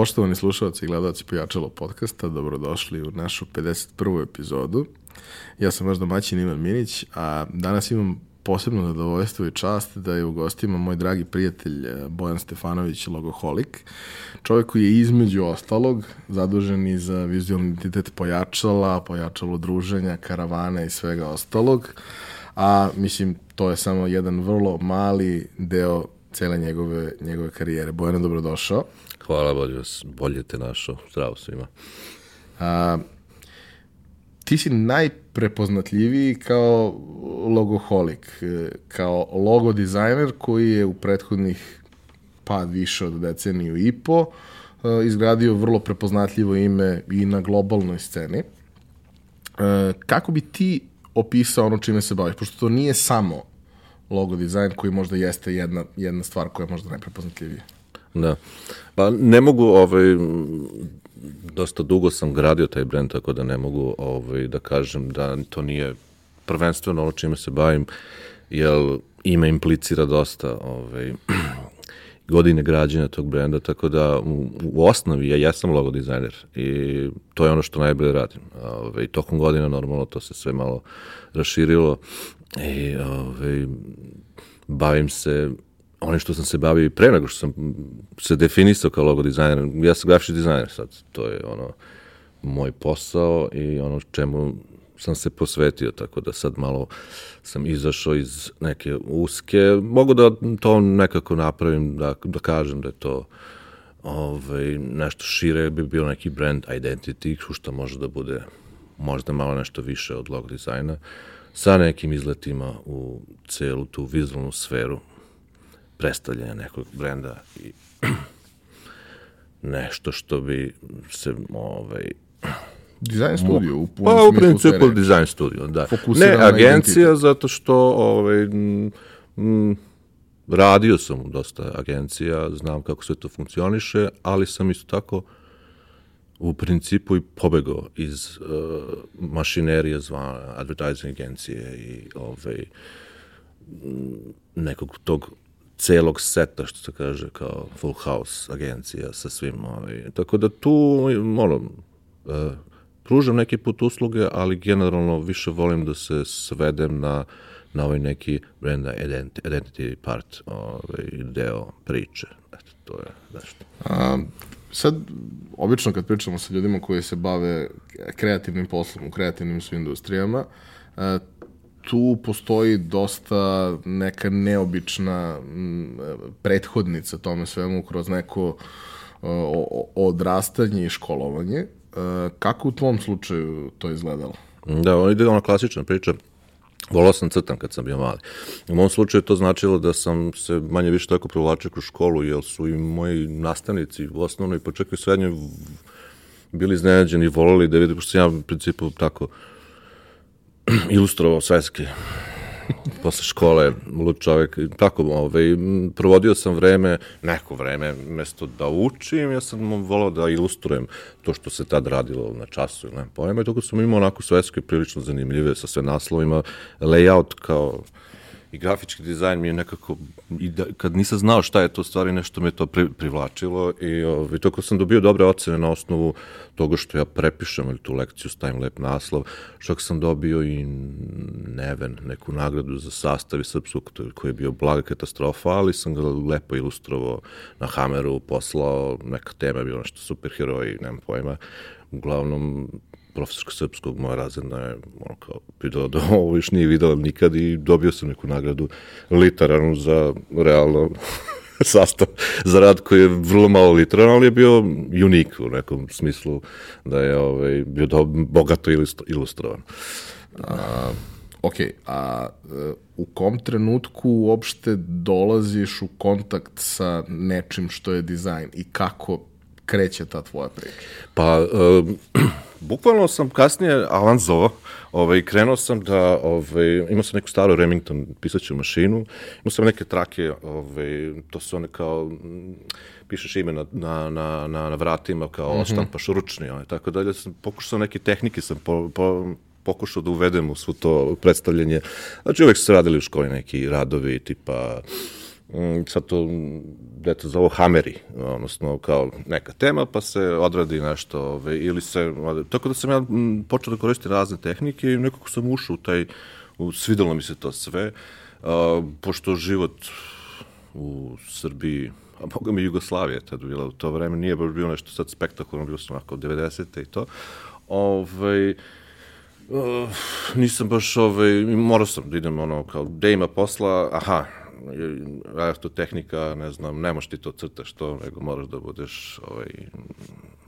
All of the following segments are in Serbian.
Poštovani slušalci i gledalci Pojačalo podcasta, dobrodošli u našu 51. epizodu. Ja sam vaš domaćin Ivan Minić, a danas imam posebno zadovoljstvo i čast da je u gostima moj dragi prijatelj eh, Bojan Stefanović, logoholik, čovjek koji je između ostalog zadužen i za vizualni identitet pojačala, pojačalo druženja, karavana i svega ostalog, a mislim to je samo jedan vrlo mali deo cele njegove, njegove karijere. Bojan, dobrodošao. Hvala, bolje, vas, bolje te našao. Zdravo svima. A, ti si najprepoznatljiviji kao logoholik, kao logo dizajner koji je u prethodnih pa više od deceniju i po e, izgradio vrlo prepoznatljivo ime i na globalnoj sceni. E, kako bi ti opisao ono čime se baviš? Pošto to nije samo logo dizajn koji možda jeste jedna, jedna stvar koja je možda najprepoznatljivija. Da. Pa ne mogu, ovaj, dosta dugo sam gradio taj brend, tako da ne mogu ovaj, da kažem da to nije prvenstveno ono čime se bavim, jer ime implicira dosta ovaj, godine građenja tog brenda, tako da u, u osnovi ja jesam logo dizajner i to je ono što najbolje radim. Ove, tokom godina normalno to se sve malo raširilo i ove, bavim se onim što sam se bavio i pre nego što sam se definisao kao logo dizajner. Ja sam grafički dizajner sad, to je ono moj posao i ono čemu sam se posvetio, tako da sad malo sam izašao iz neke uske. Mogu da to nekako napravim, da, da kažem da je to ovaj, nešto šire, bi bio neki brand identity, što može da bude možda malo nešto više od logo dizajna, sa nekim izletima u celu tu vizualnu sferu predstavljanja nekog brenda i nešto što bi se ovaj, Dizajn studio u punom Pa u principu dizajn studio, da. Ne agencija zato što ovaj, m, m, radio sam u dosta agencija, znam kako sve to funkcioniše, ali sam isto tako u principu i pobegao iz uh, mašinerije zvana advertising agencije i ovaj, nekog tog celog seta, što se kaže, kao full house agencija sa svim. Ovaj. Tako da tu, ono, uh, pružam neki put usluge, ali generalno više volim da se svedem na, na ovaj neki brand identity part, ovaj, deo priče. Eto, to je nešto. A, sad, obično kad pričamo sa ljudima koji se bave kreativnim poslom u kreativnim su industrijama, a, tu postoji dosta neka neobična prethodnica tome svemu kroz neko o, odrastanje i školovanje. E, kako u tvom slučaju to izgledalo? Da, on ide ona klasična priča. Volao sam crtam kad sam bio mali. U mom slučaju to značilo da sam se manje više tako provlačio kroz školu, jer su i moji nastavnici u osnovnoj, pa čak i u srednjoj bili iznenađeni i da vidi, pošto sam ja u principu tako ilustrovao svetske posle škole, lud čovek, tako, ovaj, provodio sam vreme, neko vreme, mesto da učim, ja sam volao da ilustrujem to što se tad radilo na času nema pojma, i toko sam imao onako svetske prilično zanimljive sa sve naslovima, layout kao i grafički dizajn mi je nekako, i da, kad nisam znao šta je to stvari, nešto me to pri, privlačilo i ovaj, toko sam dobio dobre ocene na osnovu toga što ja prepišem ili tu lekciju, stavim lep naslov, što sam dobio i Neven, neku nagradu za sastav i srpskog, koji je bio blaga katastrofa, ali sam ga lepo ilustrovao na Hameru, poslao, neka tema je bila nešto superheroji, nemam pojma, uglavnom profesorka srpskog, moja razredna je ono kao pitala da ovo još nije videla nikad i dobio sam neku nagradu literarnu za realno sastav za rad koji je vrlo malo literaran, ali je bio unik u nekom smislu da je ovaj, bio do, bogato ilustrovan. A, ok, a u kom trenutku uopšte dolaziš u kontakt sa nečim što je dizajn i kako kreće ta tvoja priča? Pa, um, bukvalno sam kasnije avanzovao, ovaj, krenuo sam da, ovaj, imao sam neku staru Remington pisaću mašinu, imao sam neke trake, ovaj, to su one kao, pišeš ime na, na, na, na, na vratima kao mm -hmm. oštampaš ručni, ovaj, tako dalje, sam pokušao neke tehnike, sam po, po, pokušao da uvedem u svo to predstavljanje. Znači, uvek su se radili u školi neki radovi, tipa mm, sad to, gde to zovu hameri, odnosno kao neka tema, pa se odradi nešto, ove, ili se, tako da sam ja mm, počeo da koristim razne tehnike i nekako sam ušao u taj, u, svidalo mi se to sve, a, pošto život u Srbiji, a boga mi Jugoslavija tad bila u to vreme, nije baš bilo nešto sad spektakularno, bilo sam onako 90. i to, ovaj, Uh, nisam baš, ovaj, morao sam da idem ono, kao, gde ima posla, aha, elektrotehnika, ne znam, ne možeš ti to crtaš to, nego moraš da budeš ovaj,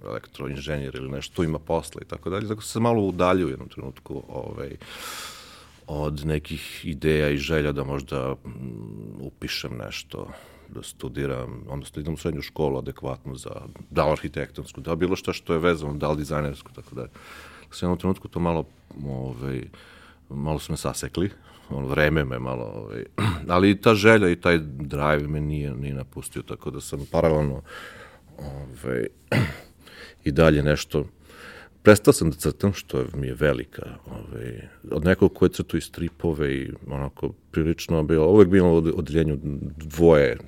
elektroinženjer ili nešto, tu ima posla i tako dalje. Tako se malo udalju u jednom trenutku ovaj, od nekih ideja i želja da možda mm, upišem nešto da studiram, odnosno idem u srednju školu adekvatno za da arhitektonsku, da bilo šta što je vezano, da li dizajnersku, tako da se jednom trenutku to malo, ovaj, malo su me sasekli, ono, vreme me malo, ovaj, ali i ta želja i taj drive me nije, nije napustio, tako da sam paralelno ovaj, i dalje nešto prestao sam da crtam, što mi je velika. Ovaj, od nekog koje crtu i stripove i onako prilično bilo, uvek bilo u odeljenju dvoje,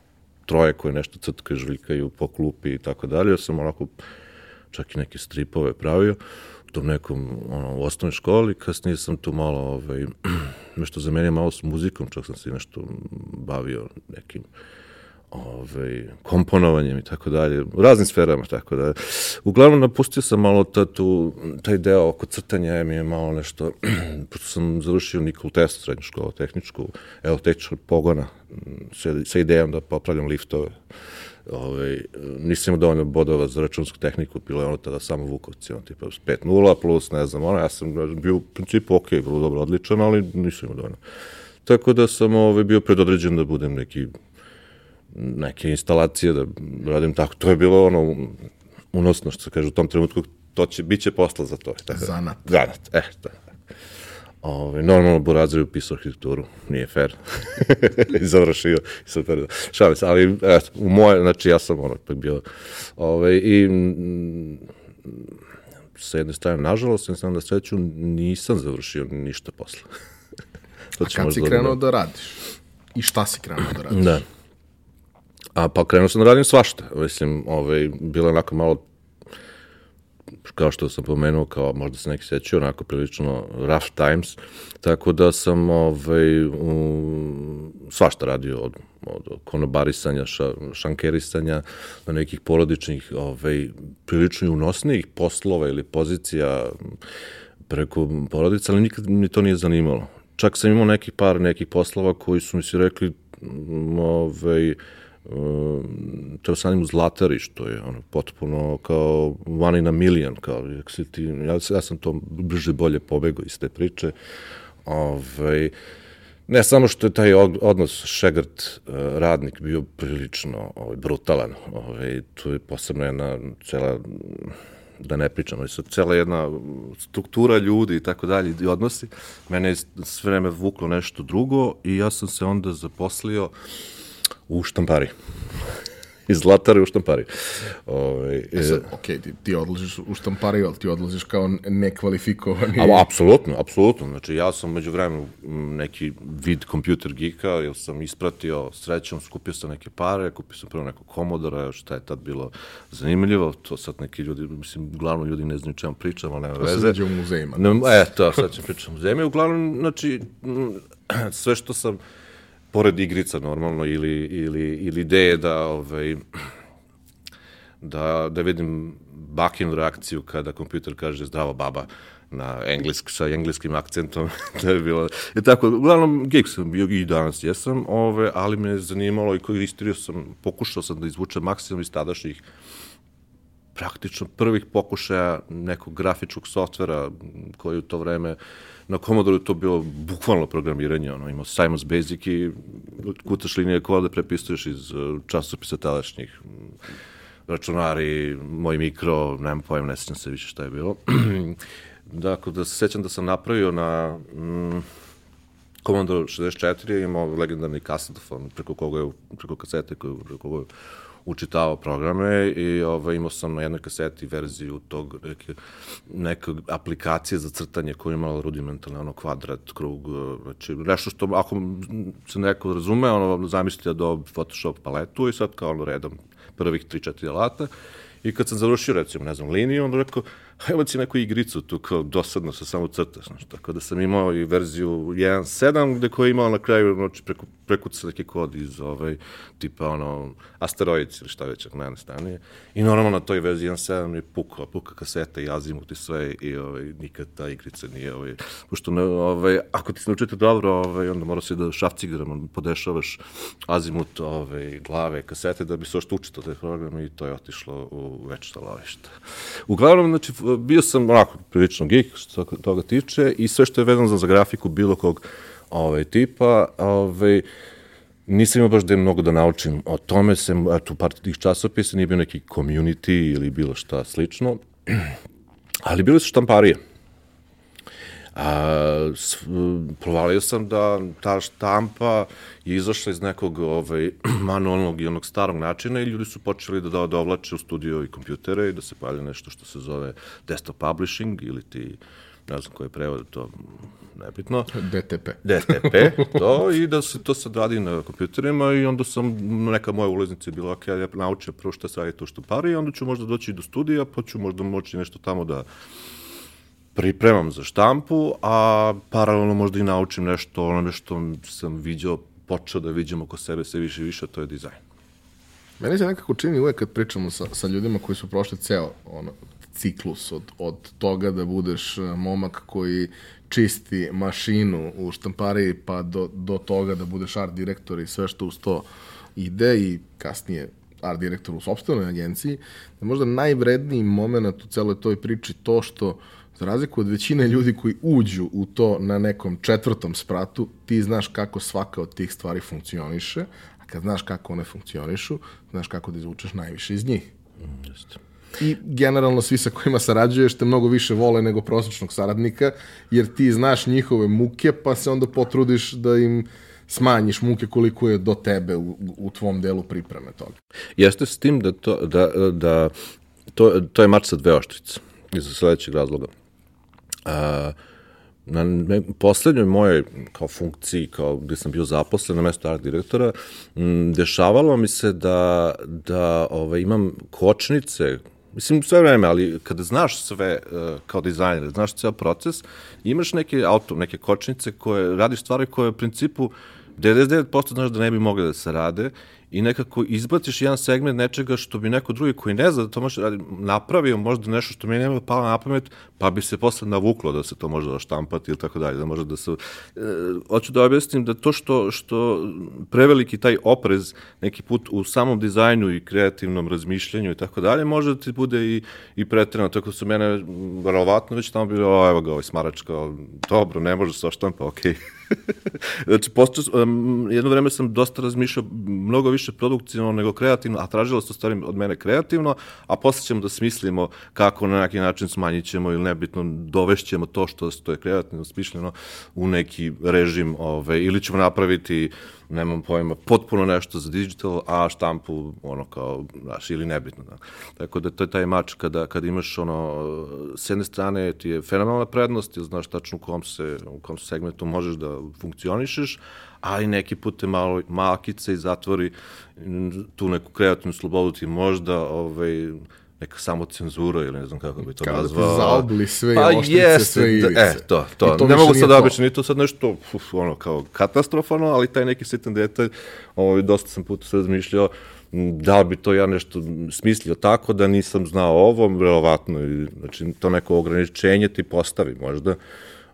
troje koje nešto crtkaju, žviljkaju po klupi i tako dalje. Ja sam onako čak i neke stripove pravio. Tom nekom ono, u osnovnoj školi, kasnije sam tu malo, ovaj, nešto za mene malo s muzikom, čak sam se nešto bavio nekim ovaj, komponovanjem i tako dalje, u raznim sferama, tako da. Uglavnom, napustio sam malo ta, tu, taj deo oko crtanja, mi je malo nešto, pošto sam završio Nikol Test, srednju školu, tehničku, evo, tehničkog pogona, sa, sa idejom da popravljam liftove ovaj, nisam imao dovoljno bodova za računsku tehniku, bilo je ono tada samo Vukovci, ono tipa 5-0 plus, ne znam, ono, ja sam bio u principu ok, vrlo dobro odličan, ali nisam imao dovoljno. Tako da sam ovaj, bio predodređen da budem neki neke instalacije, da radim tako. To je bilo ono unosno, što se kaže, u tom trenutku to će, bit će posla za to. Tako, zanat. Zanat, e, da. Ove, normalno Burazir je upisao arhitekturu, nije fair. I završio, super. Šalim se, ali eto, u moje, znači ja sam ono ipak bio, ove, i m, sa jedne strane, nažalost, sam da sreću, nisam završio ništa posle. to A kad si krenuo da radiš? I šta si krenuo da radiš? Da. A pa krenuo sam da radim svašta. Mislim, ovaj, bilo je onako malo kao što sam pomenuo, kao možda se neki sećaju, onako prilično rough times, tako da sam ovaj, um, svašta radio od, od konobarisanja, ša, šankerisanja, do nekih porodičnih, ovaj, prilično unosnijih poslova ili pozicija preko porodica, ali nikad mi to nije zanimalo. Čak sam imao nekih par nekih poslova koji su mi se rekli, ovaj, Ehm, to sam u Zlatari, što je ono, potpuno kao one in a million, kao, ti, ja, ja sam to brže bolje pobegao iz te priče. Ovaj, ne samo što je taj odnos šegrt eh, radnik bio prilično ovaj, brutalan, ovaj, tu je posebno jedna cela da ne pričamo, ali cela jedna struktura ljudi i tako dalje i odnosi, mene je sve vreme vuklo nešto drugo i ja sam se onda zaposlio uh, u štampari. iz Zlatare u štampari. Ove, ovaj, e sad, ok, ti, ti odlaziš u štampari, ali ti odlaziš kao nekvalifikovani. A, apsolutno, apsolutno. Znači, ja sam među vremenu neki vid kompjuter geeka, jer sam ispratio srećom, skupio sam neke pare, kupio sam prvo nekog komodora, šta je tad bilo zanimljivo, to sad neki ljudi, mislim, uglavnom ljudi ne znaju čemu pričam, ali nema veze. To se u muzejima. Ne, e, to, sad ću pričati o muzejima. Uglavnom, znači, sve što sam pored igrica normalno ili, ili, ili ideje da, ovaj, da, da vidim bakinu reakciju kada kompjuter kaže zdravo baba na englesk, sa engleskim akcentom, da je bilo, i tako, uglavnom, geek sam bio i danas jesam, ove, ali me je zanimalo i koristio sam, pokušao sam da izvučem maksimum iz tadašnjih praktično prvih pokušaja nekog grafičkog softvera koji u to vreme uh, na Commodore to bilo bukvalno programiranje, ono, imao Simon's Basic i kutaš linije kode, prepisuješ iz uh, časopisa tadašnjih računari, moj mikro, nemam pojem, ne sećam se više šta je bilo. dakle, da se sećam da sam napravio na mm, Commodore 64 imao legendarni kasetofon preko koga je, preko kasete koju, preko koga je učitavao programe i ovaj, imao sam na jednoj kaseti verziju tog neke, neke aplikacije za crtanje koja je imala rudimentalno ono kvadrat, krug, znači nešto što ako se neko razume, ono zamislite da Photoshop paletu i sad kao ono redom prvih 3-4 alata i kad sam završio recimo, ne znam, liniju, on rekao, evo ti neku igricu tu, kao dosadno se samo crtaš, znači, tako da sam imao i verziju 1.7 gde koja je imala na kraju, znači, preko, prekuca neki kod iz, ovaj, tipa, ono, asteroids ili šta već, ako ne nastanije. I normalno na toj verziji 1.7 je puka, puka kaseta i azimut i sve, i ovaj, nikad ta igrica nije, ovaj, pošto, ne, ovaj, ako ti se naučite dobro, ovaj, onda mora se da šafcigramo, podešavaš azimut, ovaj, glave, kasete, da bi se ošto učito taj program i to je otišlo u večno lovište. Uglavnom, znači, bio sam onako prilično geek što toga tiče i sve što je vezano za grafiku bilo kog ovaj, tipa, ovaj, nisam imao baš da je mnogo da naučim o tome, sem, eto, par tih časopisa nije bio neki community ili bilo šta slično, ali bili su štamparije. A, s, provalio sam da ta štampa je izašla iz nekog ovaj, manualnog i onog starog načina i ljudi su počeli da, da, da ovlače u studio i kompjutere i da se palja nešto što se zove desktop publishing ili ti ne znam koji je prevod, to nebitno. DTP. DTP, to, i da se to sad radi na kompjuterima i onda sam, neka moja ulaznica je bila, ok, ja naučio prvo šta se radi to što pari i onda ću možda doći do studija, pa ću možda moći nešto tamo da pripremam za štampu, a paralelno možda i naučim nešto onome što sam vidio, počeo da vidim oko sebe sve više i više, to je dizajn. Meni se nekako čini uvek kad pričamo sa, sa ljudima koji su prošli ceo ono, ciklus od, od toga da budeš e, momak koji čisti mašinu u štampariji pa do, do toga da budeš art direktor i sve što uz to ide i kasnije art direktor u sobstvenoj agenciji, da možda najvredniji moment u celoj toj priči to što za razliku od većine ljudi koji uđu u to na nekom četvrtom spratu, ti znaš kako svaka od tih stvari funkcioniše, a kad znaš kako one funkcionišu, znaš kako da izvučeš najviše iz njih. Mm, jeste. I generalno svi sa kojima sarađuješ te mnogo više vole nego prosječnog saradnika, jer ti znaš njihove muke, pa se onda potrudiš da im smanjiš muke koliko je do tebe u, u tvom delu pripreme toga. Jeste s tim da, to, da, da to, to je mač sa dve oštrice iz sledećeg razloga. A, na ne, poslednjoj mojoj kao funkciji, kao gde sam bio zaposlen na mesto art direktora, m, dešavalo mi se da, da ovaj, imam kočnice Mislim, sve vreme, ali kada znaš sve uh, kao dizajner, znaš ceo proces, imaš neke auto, neke kočnice koje radiš stvari koje u principu 99% znaš da ne bi mogle da se rade i nekako izbaciš jedan segment nečega što bi neko drugi koji ne zna da to može radi, napravio možda nešto što mi nema palo na pamet, pa bi se posle navuklo da se to može da štampati ili tako dalje, da može da se... E, hoću da objasnim da to što, što preveliki taj oprez neki put u samom dizajnu i kreativnom razmišljanju i tako dalje, može da ti bude i, i pretredno, tako su mene verovatno već tamo bilo, evo ga, ovaj smarač, kao, dobro, ne može se oštampa, okej. Okay. znači, posto, um, jedno vreme sam dosta razmišljao mnogo više produkcijno nego kreativno, a tražilo se stvari od mene kreativno, a posle ćemo da smislimo kako na neki način smanjit ćemo ili nebitno dovešćemo to što, što je kreativno smišljeno u neki režim, ove, ili ćemo napraviti nemam pojma, potpuno nešto za digital, a štampu, ono, kao, znaš, ili nebitno. Da. Tako da to je taj mač kada, kada imaš, ono, s jedne strane ti je fenomenalna prednost, jer znaš tačno u kom, se, u kom segmentu možeš da funkcionišeš, ali neki put te malo makice i zatvori tu neku kreativnu slobodu ti možda, ovaj, neka samo cenzura ili ne znam kako bi to Kada nazvao. Kada ti zaobli sve pa oštrice, jeste, sve ivice. E, to, to. to ne mogu sad da obično, to sad nešto, uf, ono, kao katastrofano, ali taj neki sitan detalj, ovaj, dosta sam puta se razmišljao, da li bi to ja nešto smislio tako da nisam znao ovo, verovatno, znači to neko ograničenje ti postavi možda,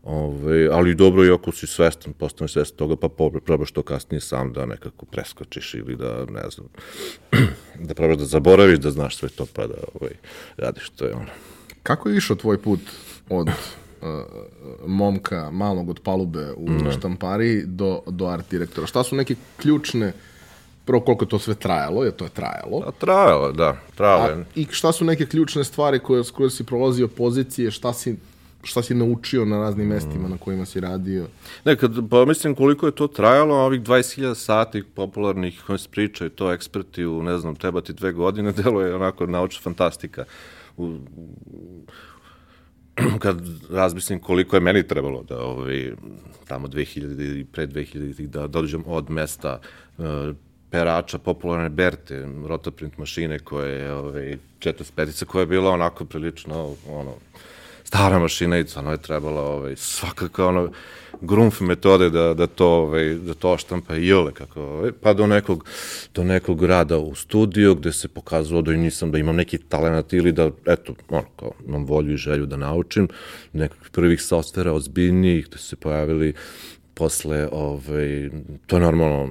Ove, ali dobro, i ako si svestan, postane svestan toga, pa probaš to kasnije sam da nekako preskočiš ili da, ne znam, da probaš da zaboraviš da znaš sve to, pa da ovaj, radiš to je ono. Kako je išao tvoj put od uh, momka malog od palube u mm. štampari do, do art direktora? Šta su neke ključne prvo koliko to sve trajalo, je to je trajalo. A, trajalo, da, trajalo. A, I šta su neke ključne stvari koje, koje si prolazio pozicije, šta si šta si naučio na raznim mestima na kojima si radio? Ne, kad pomislim koliko je to trajalo, ovih 20.000 sati popularnih se pričaju, to eksperti u, ne znam, treba ti dve godine, delo je onako naučna fantastika. U, kad razmislim koliko je meni trebalo da ovaj, tamo 2000 i pre 2000 da dođem od mesta uh, perača popularne Berte, rotoprint mašine koje je ovaj, 45 koja je bila onako prilično ono, stara mašina i ono je trebalo ovaj, svakako ono, grumf metode da, da to ovaj, da to štampa i jole kako ovaj, pa do nekog do nekog rada u studiju gde se pokazalo da nisam da imam neki talenat ili da eto ono kao imam volju i želju da naučim nekih prvih softvera ozbiljnijih gde se pojavili posle, ovaj, to je normalno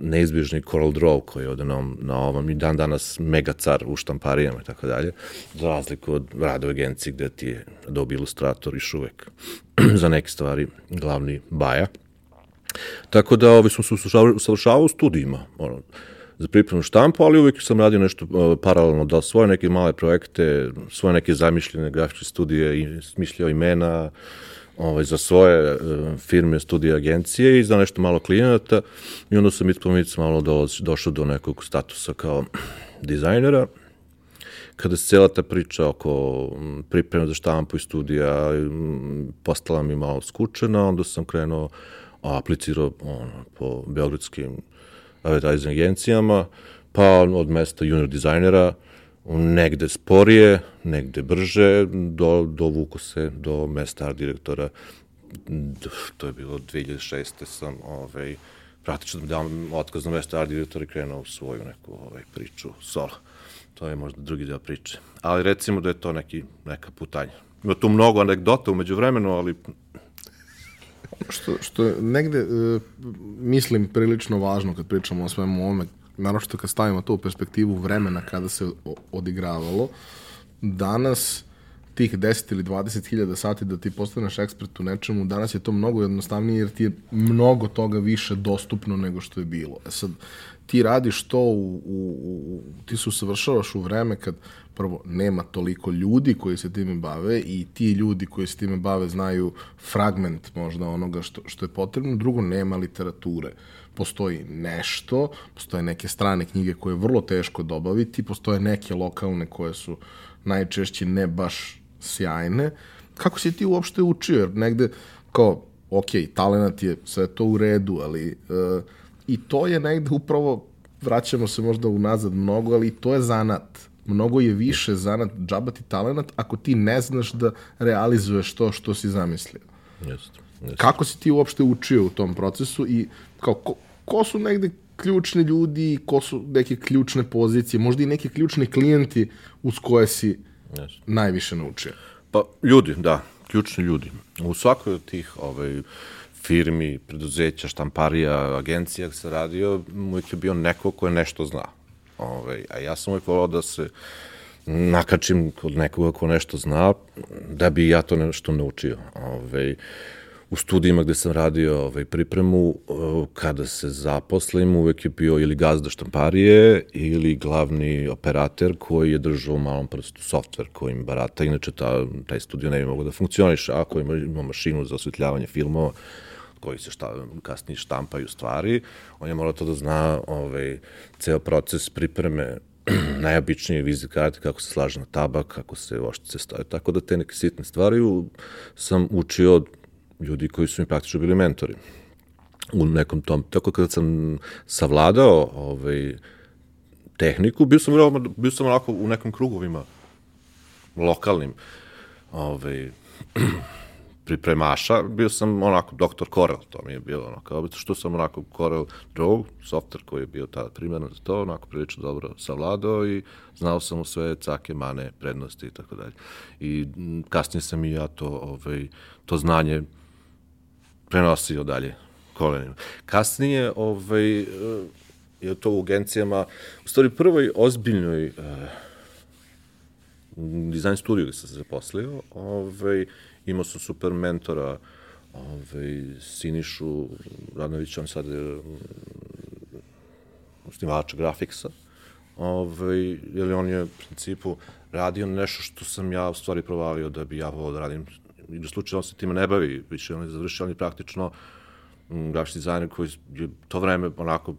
neizbježni Coral Draw koji je na, na ovom i dan danas mega car u štamparijama i tako dalje, za razliku od rada u agenciji gde ti je dobi ilustrator još uvek za neke stvari glavni baja. Tako da ovaj, sam se usavršavao u studijima, ono, za pripremu štampu, ali uvek sam radio nešto uh, paralelno, da svoje neke male projekte, svoje neke zamišljene grafičke studije, smišljao imena, uh, ovaj, za svoje uh, firme, studije, agencije i za nešto malo klijenata i onda sam mitpomic malo dolaz, došao do nekog statusa kao dizajnera. Kada se cijela ta priča oko pripreme za štampu i studija postala mi malo skučena, onda sam krenuo aplicirao ono, po beogradskim advertising agencijama, pa od mesta junior dizajnera, negde sporije, negde brže, do, dovuko se do mesta art direktora. To je bilo 2006. sam ovaj, praktično da otkaz na mesto art direktora i krenuo u svoju neku ovaj, priču solo. To je možda drugi deo priče. Ali recimo da je to neki, neka putanja. Ima tu mnogo anegdota umeđu vremenu, ali što, što negde, uh, mislim, prilično važno kad pričamo o svemu ovome, naročito kad stavimo to u perspektivu vremena kada se odigravalo, danas tih 10 ili 20 hiljada sati da ti postaneš ekspert u nečemu, danas je to mnogo jednostavnije jer ti je mnogo toga više dostupno nego što je bilo. E sad, ti radiš to, u, u, u, ti se usavršavaš u vreme kad prvo nema toliko ljudi koji se time bave i ti ljudi koji se time bave znaju fragment možda onoga što, što je potrebno, drugo nema literature. Uh, postoji nešto, postoje neke strane knjige koje je vrlo teško dobaviti, postoje neke lokalne koje su najčešće ne baš sjajne. Kako si ti uopšte učio? Jer negde, kao, ok, talent je sve to u redu, ali uh, i to je negde upravo, vraćamo se možda unazad mnogo, ali to je zanat. Mnogo je više zanat džabati talent ako ti ne znaš da realizuješ to što si zamislio. Jeste. Jeste. Kako si ti uopšte učio u tom procesu i kao, ko, ko su negde ključni ljudi, ko su neke ključne pozicije, možda i neki ključni klijenti uz koje si yes. najviše naučio? Pa ljudi, da, ključni ljudi. U svakoj od tih ovaj, firmi, preduzeća, štamparija, agencija se radio, uvijek je bio neko ko je nešto zna. Ovaj, a ja sam uvijek volao da se nakačim kod nekoga ko nešto zna, da bi ja to nešto naučio. Ovaj, u studijima gde sam radio ovaj, pripremu, kada se zaposlim, uvek je bio ili gazda štamparije ili glavni operator koji je držao u malom prstu softver kojim barata. Inače, ta, taj studio ne bi mogo da funkcioniš ako ima, ima mašinu za osvetljavanje filmova koji se šta, kasnije štampaju stvari, on je morao to da zna ovaj, ceo proces pripreme najobičnije vizit karte, kako se slaže na tabak, kako se oštice stavaju. Tako da te neke sitne stvari sam učio ljudi koji su mi praktično bili mentori u nekom tom. Tako kada sam savladao ovaj, tehniku, bio sam, veoma, bio sam onako u nekom krugovima lokalnim ovaj, pripremaša, bio sam onako doktor Corel, to mi je bilo ono, kao što sam onako Corel Draw, software koji je bio tada primjeren za to, onako prilično dobro savladao i znao sam sve cake, mane, prednosti i tako dalje. I kasnije sam i ja to, ovaj, to znanje prenosio dalje kolenima. Kasnije, ovaj, eh, je to u agencijama, u stvari prvoj ozbiljnoj uh, dizajn studiju gde sam se zaposlio, ovaj, imao sam super mentora, ovaj, Sinišu Radnovića, on sad je osnivača grafiksa, ovaj, jer on je u principu radio nešto što sam ja u stvari provalio da bi ja volao da radim i slučaju on se time ne bavi, više on je završio, on je praktično mm, grafički dizajner koji je to vreme onako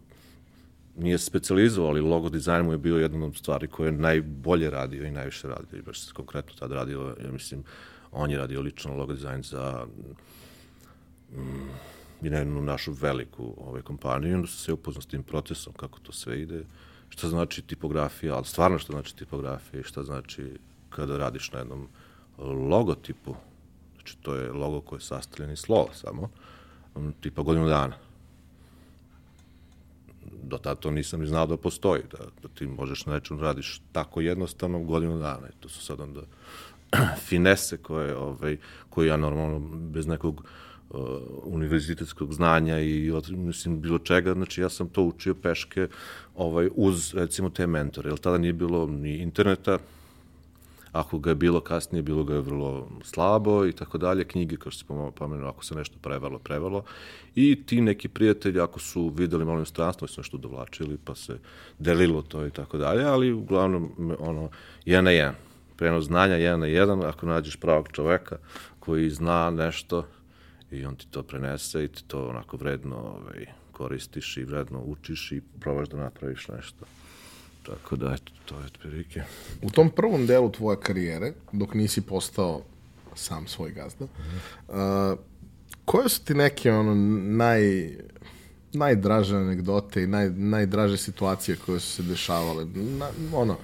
nije specializovao, ali logo dizajn mu je bio jedna od stvari koje je najbolje radio i najviše radio i baš se konkretno tad radio, ja mislim, on je radio lično logo dizajn za mm, jednu našu veliku ovaj, kompaniju onda se sve upoznao s tim procesom, kako to sve ide, šta znači tipografija, ali stvarno šta znači tipografija i šta znači kada radiš na jednom logotipu, znači to je logo koje je sastavljen iz slova samo, tipa godinu dana. Do tada to nisam ni znao da postoji, da, da ti možeš na nečem radiš tako jednostavno godinu dana. I to su sad onda finese koje, ovaj, koje ja normalno bez nekog uh, univerzitetskog znanja i od, mislim bilo čega, znači ja sam to učio peške ovaj uz recimo te mentore, jer tada nije bilo ni interneta, ako ga je bilo kasnije, bilo ga je vrlo slabo i tako dalje, knjige, kao što se pomenuo, ako se nešto prevalo, prevalo. I ti neki prijatelji, ako su videli malo inostranstvo, su nešto dovlačili, pa se delilo to i tako dalje, ali uglavnom, ono, jedan na jedan. Prenos znanja, jedan na jedan, ako nađeš pravog čoveka koji zna nešto i on ti to prenese i ti to onako vredno ovaj, koristiš i vredno učiš i probaš da napraviš nešto. Tako da, eto, to je otprilike. U tom prvom delu tvoje karijere, dok nisi postao sam svoj gazda, uh, koje su ti neke ono, naj, najdraže anegdote i naj, najdraže situacije koje su se dešavale? Na, ono,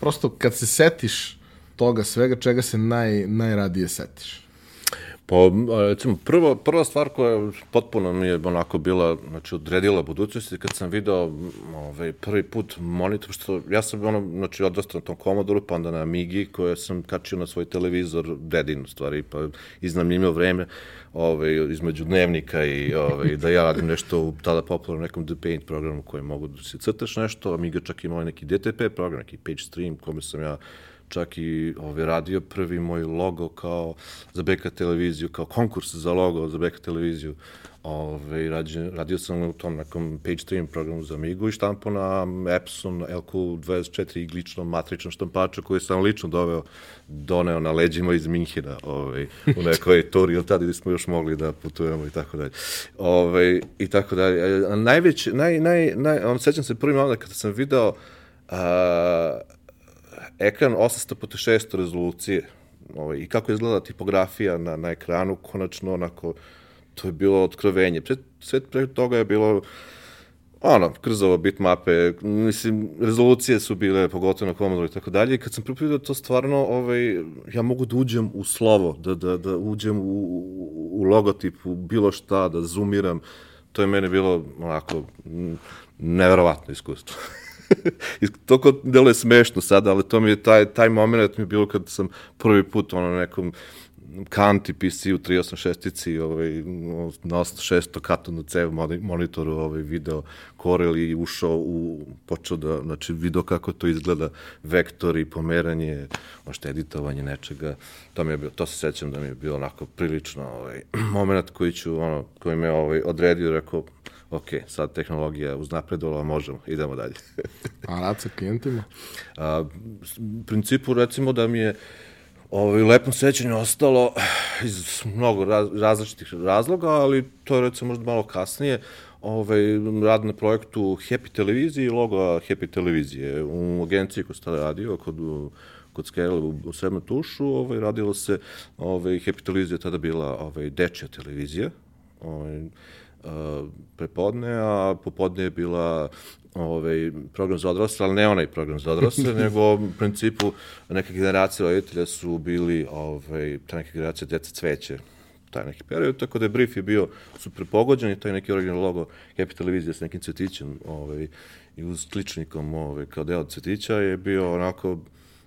prosto kad se setiš toga svega, čega se naj, najradije setiš? Pa, recimo, prvo, prva stvar koja potpuno mi je onako bila, znači, odredila budućnosti, kad sam video ovaj, prvi put monitor, što ja sam, ono, znači, odrastao na tom Commodore, pa onda na Amigi, koje sam kačio na svoj televizor, dedin, u stvari, pa iznamljivio vreme, ovaj, između dnevnika i ovaj, da ja radim nešto u tada popularnom nekom The Paint programu koji mogu da se crtaš nešto, Amiga čak imala neki DTP program, neki page stream, kome sam ja čak i ovaj, radio prvi moj logo kao za BK televiziju, kao konkurs za logo za BK televiziju. Ove, radio, radio sam u tom nekom page stream programu za Amigu i štampo na Epson LQ24 igličnom matričnom štampaču koji sam lično doveo, doneo na leđima iz Minhina ove, u nekoj turi ili tada smo još mogli da putujemo i tako dalje. Ove, I tako dalje. Najveći, naj, naj, naj, on, sećam se prvi moment kada sam video a, ekran 800 x 600 rezolucije ovaj, i kako izgleda tipografija na, na ekranu, konačno onako, to je bilo otkrovenje. Pre, sve pre toga je bilo ono, krzovo bitmape, mislim, rezolucije su bile, pogotovo na Commodore i tako dalje, i kad sam prvi da to stvarno, ovaj, ja mogu da uđem u slovo, da, da, da uđem u, u logotip, u bilo šta, da zoomiram, to je mene bilo, onako, neverovatno iskustvo. Toko deluje smešno sada, ali to mi je taj, taj moment mi je bilo kad sam prvi put ono nekom kanti PC u 386-ici ovaj, na 600 katonu cev monitoru ovaj, video Corel i ušao u, počeo da, znači video kako to izgleda, vektori, pomeranje, možda editovanje nečega, to mi je bilo, to se sećam da mi je bilo onako prilično ovaj, moment koji ću, ono, koji me ovaj, odredio, rekao, ok, sad tehnologija uznapredovala, možemo, idemo dalje. A rad sa klijentima? A, u principu, recimo da mi je ovaj, lepom sećanju ostalo iz mnogo raz, različitih razloga, ali to je recimo možda malo kasnije, ovaj, rad na projektu Happy Televizije i logo Happy Televizije. U agenciji koju sam radio, kod kod Skela u, u Srednom tušu, ovaj, radilo se, ovaj, Happy Televizija tada bila ovaj, dečja televizija, ovaj, prepodne, a popodne je bila ovaj, program za odrasle, ali ne onaj program za odrasle, nego u principu neke generacije roditelja su bili, ovaj, ta neke generacije deca cveće, taj neki period, tako da je brief je bio super pogođen i taj neki original logo Happy televizije sa nekim cvetićem ovaj, i uz kličnikom ovaj, kao deo cvetića je bio onako,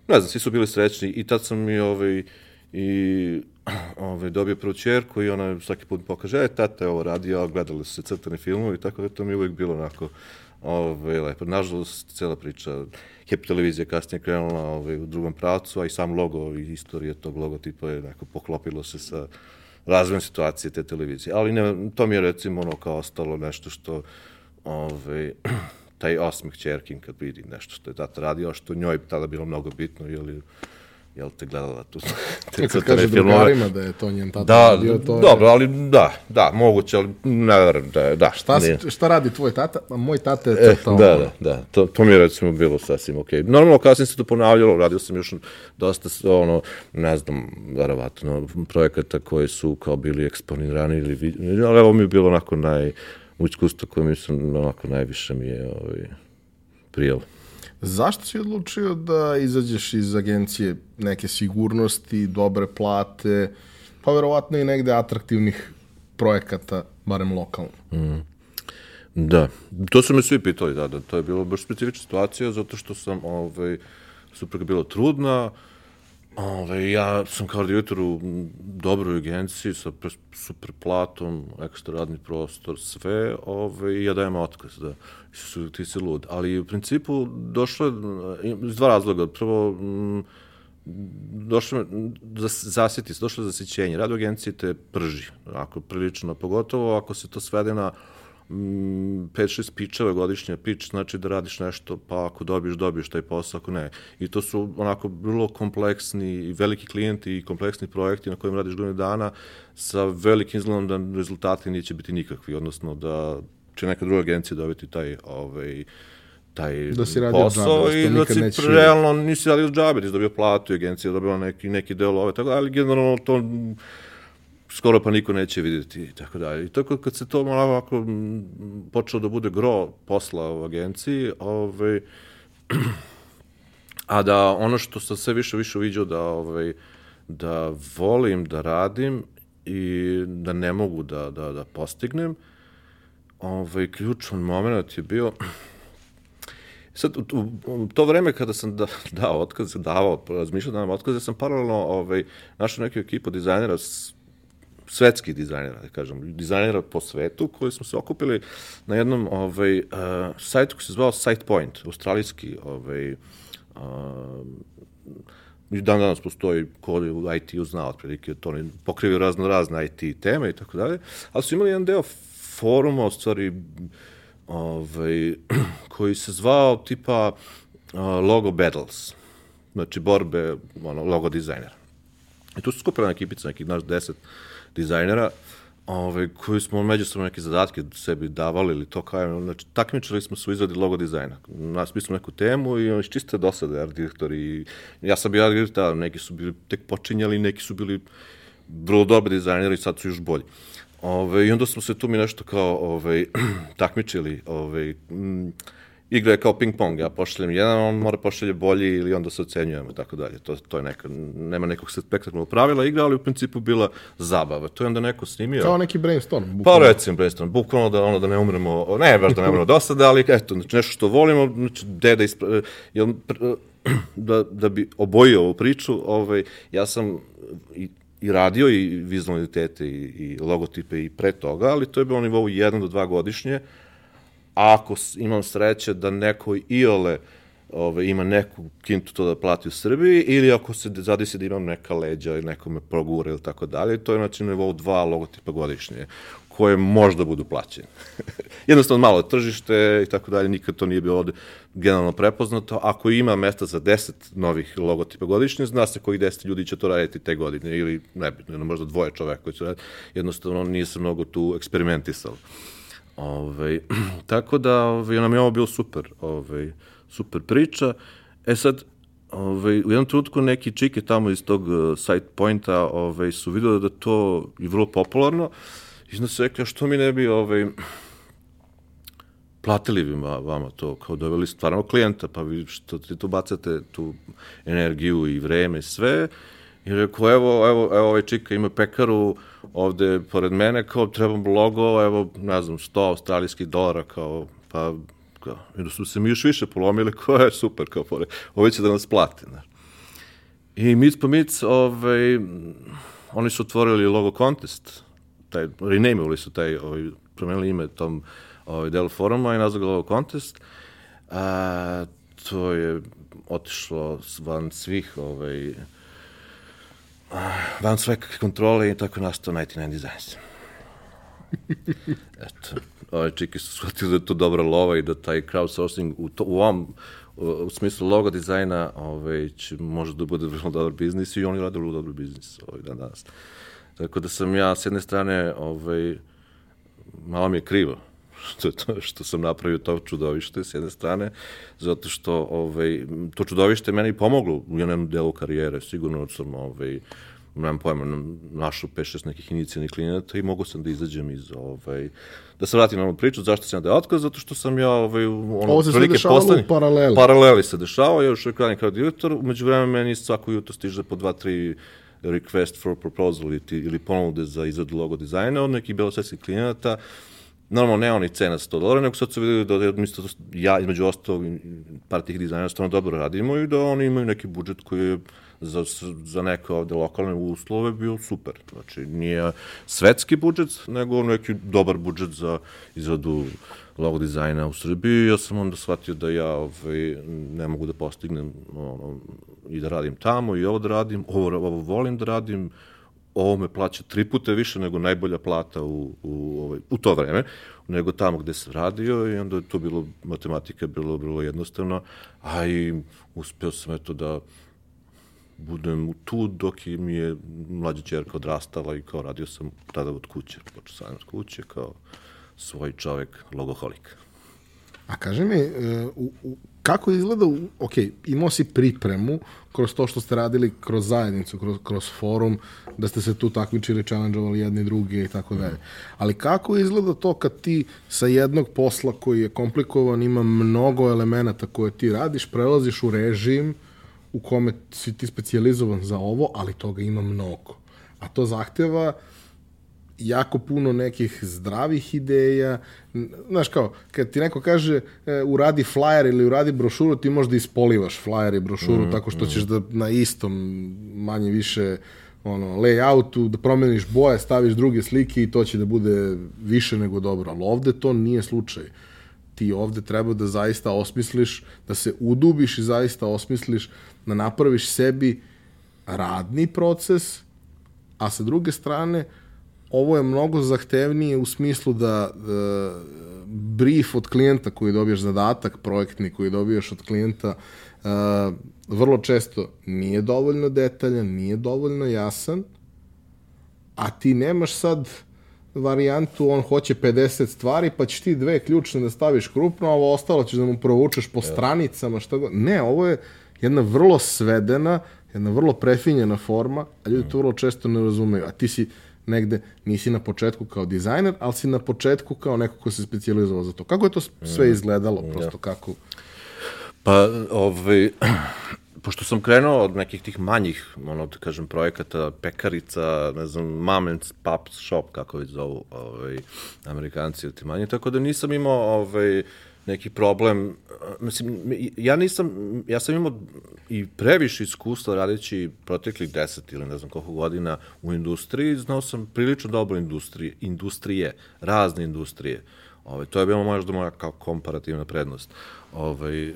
ne znam, svi su bili srećni i tad sam mi ovaj, i ovaj, dobio prvu čerku i ona svaki put pokaže, e, tata je ovo radio, gledali su se crtani filmovi, tako da to mi uvijek bilo onako ovaj, lepo. Nažalost, cela priča, Happy televizija kasnije krenula ovaj, u drugom pravcu, a i sam logo i istorija tog logotipa je neko poklopilo se sa razvojem situacije te televizije. Ali ne, to mi je recimo ono kao ostalo nešto što ovaj, taj osmeh čerkin kad vidi nešto što je tata radio, što njoj tada bilo mnogo bitno, ili jel te gledala tu te Kad kaže drugarima da je to njen tata da, radio, to dobro, je... ali da, da, moguće, ali ne verujem da je, da. Šta, nije. šta radi tvoj tata? A moj tata je e, totalno... Da, da, da, to, to mi je recimo bilo sasvim okej. Okay. Normalno, kasnije se to ponavljalo, radio sam još dosta, ono, ne znam, verovatno, projekata koji su kao bili eksponirani ili, ali ovo mi je bilo onako naj, iskustvo koje mislim, onako najviše mi je ovaj, prijelo. Zašto si odlučio da izađeš iz agencije neke sigurnosti, dobre plate, pa verovatno i negde atraktivnih projekata, barem lokalno? Mm. Da, to su me svi pitali, da, da, to je bilo baš specifična situacija, zato što sam, ovaj, supruga bila trudna, uh, Ove, ja sam kao radivitor u dobroj agenciji sa super platom, ekstra radni prostor, sve, ove, i ja dajem otkaz, da, su, ti si lud. Ali u principu došlo je iz dva razloga. Prvo, došlo je, zasjeti se, došlo je zasićenje. Rad u agenciji te prži, ako prilično, pogotovo ako se to svede na 5-6 mm, pičeva godišnja pič, znači da radiš nešto, pa ako dobiješ, dobiješ taj posao, ako ne. I to su onako vrlo kompleksni i veliki klijenti i kompleksni projekti na kojima radiš godinu dana sa velikim izgledom da rezultati neće biti nikakvi, odnosno da će neka druga agencija dobiti taj ovaj, taj da si posao džabe, i da si neće... realno nisi radio džabe, da si dobio platu i agencija dobila neki, neki deo ove, tako ali generalno to skoro pa niko neće videti i tako dalje. I tako kad se to malo ovako počelo da bude gro posla u agenciji, ovaj, a da ono što sam sve više više uviđao da, ovaj, da volim da radim i da ne mogu da, da, da postignem, ovaj, ključan moment je bio Sad, u, u, to vreme kada sam da, dao otkaz, davao, razmišljao da nam otkaze, sam paralelno ovaj, našao neku ekipu dizajnera s svetskih dizajnera, da kažem, dizajnera po svetu, koji smo se okupili na jednom ovaj, uh, sajtu koji se zvao SitePoint, australijski ovaj, uh, i dan danas postoji ko u IT-u zna otprilike, to oni pokrivaju razno razne IT teme i tako dalje, ali su imali jedan deo foruma, u stvari, ovaj, koji se zvao tipa uh, Logo Battles, znači borbe ono, logo dizajnera. I tu su skupila ekipica, nekih naš deset dizajnera, ovaj, koji smo međusobno neke zadatke sebi davali ili to kao, znači takmičili smo se u izradi logo dizajna. Nas mi smo neku temu i on čiste dosade art direktori. Ja sam bio art direktor, neki su bili tek počinjali, neki su bili vrlo dobri dizajneri, sad su još bolji. Ove, I onda smo se tu mi nešto kao ove, takmičili, ove, m, igra je kao ping pong, ja pošaljem jedan, on mora pošalje bolji ili onda se ocenjujemo i tako dalje. To, to je neka, nema nekog spektakularnog pravila igra, ali u principu bila zabava. To je onda neko snimio. Kao neki brainstorm. Pa bukvalno. Pa recimo brainstorm, bukvalno da, ono, da ne umremo, ne baš da ne umremo dosada, ali eto, znači nešto što volimo, znači deda ispra, jel, da, da bi obojio ovu priču, ovaj, ja sam i i radio i vizualne identitete i, i logotipe i pre toga, ali to je bilo na nivou 1 do 2 godišnje, ako imam sreće da neko iole ove, ima neku kintu to da plati u Srbiji ili ako se zadesi da imam neka leđa ili neko me progura ili tako dalje, to je znači na nivou dva logotipa godišnje koje možda budu plaćene. Jednostavno malo tržište i tako dalje, nikad to nije bilo ovde generalno prepoznato. Ako ima mesta za 10 novih logotipa godišnje, zna se koji 10 ljudi će to raditi te godine ili nebitno, možda dvoje čoveka koji će raditi. Jednostavno nije se mnogo tu eksperimentisalo. Ove, ovaj, tako da ove, ovaj, nam je ovo bilo super, ove, ovaj, super priča. E sad, ove, u jednom trenutku neki čike tamo iz tog uh, site pointa ove, su videli da to je vrlo popularno i onda su rekli, što mi ne bi ove, platili bi vama to, kao doveli stvarno klijenta, pa vi što ti tu bacate tu energiju i vreme, sve, i rekao, evo, evo, evo ovaj čika ima pekaru, ovde pored mene, kao trebam logo, evo, ne znam, 100 australijskih dolara, kao, pa, kao, i da su se mi još više polomili, kao je super, kao, pored, ovo će da nas plate, ne. I Mic po Mic, ovaj, oni su otvorili logo contest, taj, renameovali su taj, ovaj, promenili ime tom ovaj, delu foruma i nazvali logo contest, a, to je otišlo van svih, ovaj, van sve kontrole i tako nastao 99 Designs. Eto, ove čike su shvatili da je to dobra lova i da taj crowdsourcing u, to, u, ovom, u, smislu logo dizajna ovaj, će, može da bude vrlo dobar biznis i oni rade vrlo dobar biznis ovaj, dan danas. Tako da sam ja s jedne strane ovaj, malo mi je krivo što, to, što sam napravio to čudovište s jedne strane, zato što ovaj, to čudovište meni pomoglo u jednom delu karijere, sigurno sam ovaj, nemam pojma, našao 5-6 nekih inicijalnih klijenata i mogu sam da izađem iz, ovaj, da se vratim na onu priču, zašto sam da otkaz, zato što sam ja, ovaj, ono, Ovo se sve dešavalo u paraleli. Paraleli se dešavao, ja još radim kao direktor, umeđu vremena meni svako jutro stiže po 2-3 request for proposal ili, ili ponude za izradu logo dizajna od nekih belosvetskih klijenata, Normalno, ne oni cena 100 dolara, nego sad su videli da, misto, ja, između ostalog, par tih dizajnera stvarno dobro radimo i da oni imaju neki budžet koji je za, za neke ovde lokalne uslove bio super. Znači, nije svetski budžet, nego neki dobar budžet za izradu logo dizajna u Srbiji. Ja sam onda shvatio da ja ovaj, ne mogu da postignem ono, i da radim tamo i ovo da radim, ovo, ovo volim da radim, ovo me plaća tri puta više nego najbolja plata u, u, ovaj, u to vreme, nego tamo gde sam radio i onda je to bilo, matematika bilo vrlo jednostavno, a i uspeo sam eto da budem tu dok mi je mlađa čerka odrastala i kao radio sam tada od kuće, počeo sam od kuće kao svoj čovek, logoholik. A kaži mi, e, u, u, kako izgleda, ok, imao si pripremu kroz to što ste radili kroz zajednicu, kroz, kroz forum, da ste se tu takmičili, challenge-ovali jedni drugi i tako dalje. Ali kako izgleda to kad ti sa jednog posla koji je komplikovan, ima mnogo elemenata koje ti radiš, prelaziš u režim u kome si ti specializovan za ovo, ali toga ima mnogo. A to zahteva jako puno nekih zdravih ideja. Znaš kao, kad ti neko kaže e, uradi flyer ili uradi brošuru, ti možda ispolivaš flyer i brošuru mm, tako što mm. ćeš da na istom manje više ono, layoutu, da promeniš boje, staviš druge slike i to će da bude više nego dobro. Ali ovde to nije slučaj. Ti ovde treba da zaista osmisliš, da se udubiš i zaista osmisliš, da napraviš sebi radni proces, a sa druge strane, ovo je mnogo zahtevnije u smislu da, da brief od klijenta koji dobiješ zadatak projektni koji dobiješ od klijenta uh, vrlo često nije dovoljno detaljan, nije dovoljno jasan, a ti nemaš sad varijantu, on hoće 50 stvari, pa ćeš ti dve ključne da staviš krupno, a ovo ostalo ćeš da mu provučeš po stranicama, šta god. Ne, ovo je jedna vrlo svedena, jedna vrlo prefinjena forma, a ljudi to vrlo često ne razumeju. A ti si negde, nisi na početku kao dizajner, ali si na početku kao neko ko se specializovao za to. Kako je to sve mm. izgledalo, prosto kako? Pa, ovaj, pošto sam krenuo od nekih tih manjih, ono da kažem, projekata, pekarica, ne znam, mamen's pub shop, kako već zovu ovaj, amerikanci ili ti manji, tako da nisam imao ovaj, neki problem. Mislim, ja nisam, ja sam imao i previše iskustva radeći proteklih deset ili ne znam koliko godina u industriji, znao sam prilično dobro industrije, industrije, razne industrije. Ove, ovaj, to je bilo možda moja kao komparativna prednost. Ove, ovaj,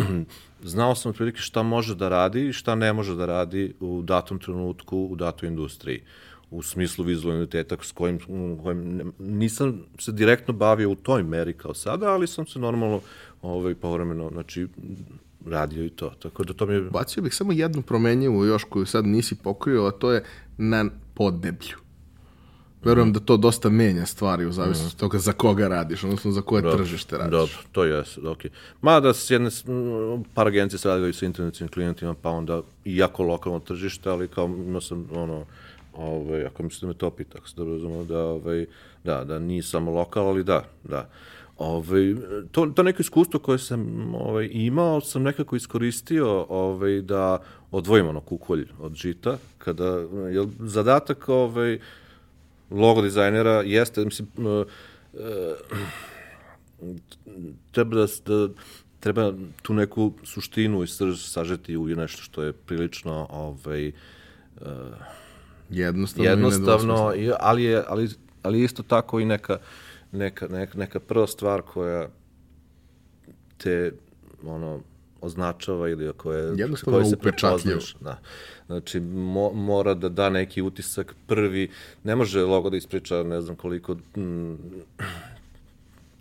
znao sam otprilike šta može da radi i šta ne može da radi u datom trenutku u datoj industriji. Uh, u smislu vizualniteta s kojim, kojim nisam se direktno bavio u toj meri kao sada, ali sam se normalno ovaj, povremeno, znači, radio i to. Tako da to mi je... Bacio bih samo jednu promenjivu još koju sad nisi pokrio, a to je na podneblju. Verujem mm. da to dosta menja stvari u zavisnosti mm. toga za koga radiš, odnosno za koje dobro, tržište radiš. Dobro, to je, ok. Mada s jedne, par agencije se radili sa internetnim klijentima, pa onda i jako lokalno tržište, ali kao imao sam ono, ovaj, ako mislite da me to pita, ako se dobro razumemo, da, ovaj, da, da nije samo lokal, ali da, da. Ovaj, to, to neko iskustvo koje sam ovaj, imao, sam nekako iskoristio ovaj, da odvojim ono kukolj od žita, kada, je zadatak ovaj, logo dizajnera jeste, mislim, uh, treba da, da treba tu neku suštinu i srž sažeti u nešto što je prilično ovaj, uh, Jednostavno, jednostavno i ali je ali ali isto tako i neka neka neka, neka prva stvar koja te ono označava ili koja jednostavno se upečatljiv. Da. Znači mo, mora da da neki utisak prvi, ne može logo da ispriča ne znam koliko m,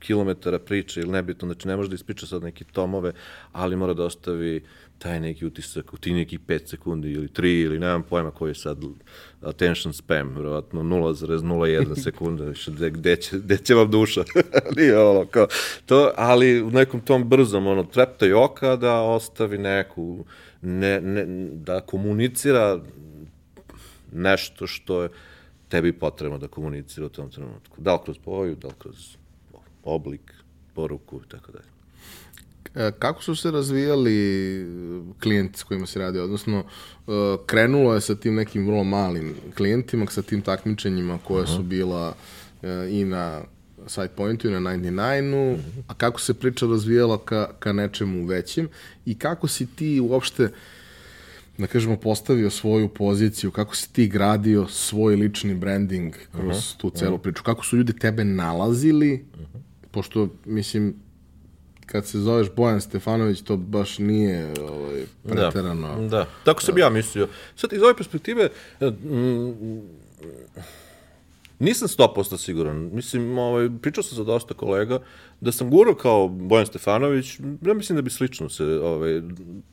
kilometara priče ili nebitno, znači ne može da ispriča sad neke tomove, ali mora da ostavi taj neki utisak u ti nekih 5 sekundi ili 3 ili nemam pojma koji je sad attention spam, verovatno 0,01 sekunda, više gde, gde, će, gde će vam duša, nije ono kao, to, ali u nekom tom brzom, ono, treptaj oka da ostavi neku, ne, ne, da komunicira nešto što je tebi potrebno da komunicira u tom trenutku. Da li kroz boju, da li kroz oblik, poruku i tako dalje. E, kako su se razvijali klijenti s kojima se radi? Odnosno, e, krenulo je sa tim nekim vrlo malim klijentima, sa tim takmičenjima koje su bila e, i na side pointu i na 99-u, a kako se priča razvijala ka, ka nečemu većem i kako si ti uopšte da kažemo, postavio svoju poziciju, kako si ti gradio svoj lični branding kroz uh -huh. tu celu priču, kako su ljudi tebe nalazili, uh -huh. Pošto, mislim, kad se zoveš Bojan Stefanović, to baš nije ovaj, preterano. Da, da. tako sam da. ja mislio. Sad, iz ove perspektive, mm, nisam 100% siguran. Mislim, ovaj, pričao sam sa dosta kolega da sam gurao kao Bojan Stefanović, ja mislim da bi slično se, ovaj,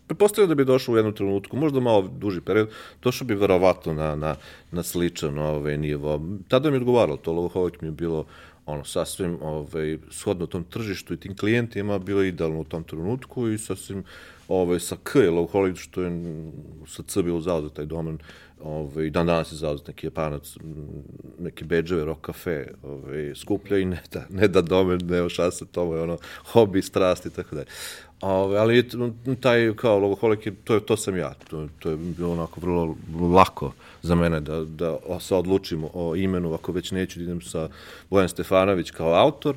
prepostavio da bi došao u jednom trenutku, možda malo duži period, došao bi verovatno na, na, na sličan ovaj, nivo. Tada mi je odgovaralo, to Lovohovik mi je bilo ono, sasvim ovaj, shodno tom tržištu i tim klijentima bilo idealno u tom trenutku i sasvim ovaj, sa K je Low što je sa C bilo za taj domen, ovaj, dan danas je zauzet neki japanac, neki beđeve, rock cafe, ovaj, skuplja i ne da, ne da domen, nema šanse, to je ono, hobi, strast i tako dalje. Ove, ali taj kao logoholik, to, to sam ja. To, to je bilo onako vrlo lako za mene da, da se odlučimo o imenu, ako već neću da idem sa Bojan Stefanović kao autor.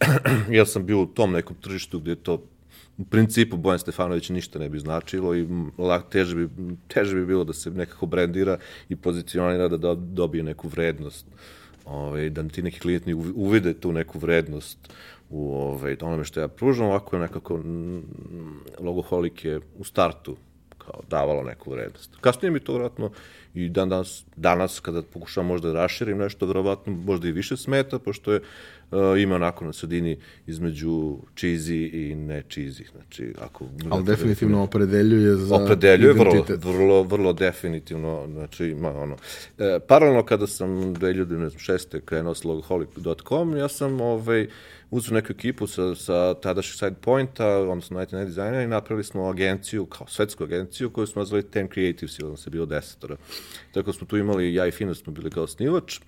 ja sam bio u tom nekom tržištu gde to u principu Bojan Stefanović ništa ne bi značilo i teže bi, teže bi bilo da se nekako brendira i pozicionira da dobije neku vrednost. Ove, da ti neki klijenti uvide tu neku vrednost u ovaj, onome što ja pružam, ovako je nekako logoholik je u startu kao davalo neku vrednost. Kasnije mi to vratno i dan danas, danas kada pokušavam možda da raširim nešto, verovatno možda i više smeta, pošto je uh, ima onako na sredini između cheesy i ne cheesy. Znači, ako, Ali definitivno opredeljuje za opredeljuje identitet. vrlo, vrlo, vrlo definitivno. Znači, ima ono. E, paralelno kada sam 2006. krenuo s logoholic.com, ja sam ovaj, uzeo neku ekipu sa, sa tadašnjeg side pointa, odnosno 99 dizajnera i napravili smo agenciju, kao svetsku agenciju koju smo nazvali Ten Creatives, ili se bilo desetora. Tako smo tu imali, ja i Fino smo bili kao snivač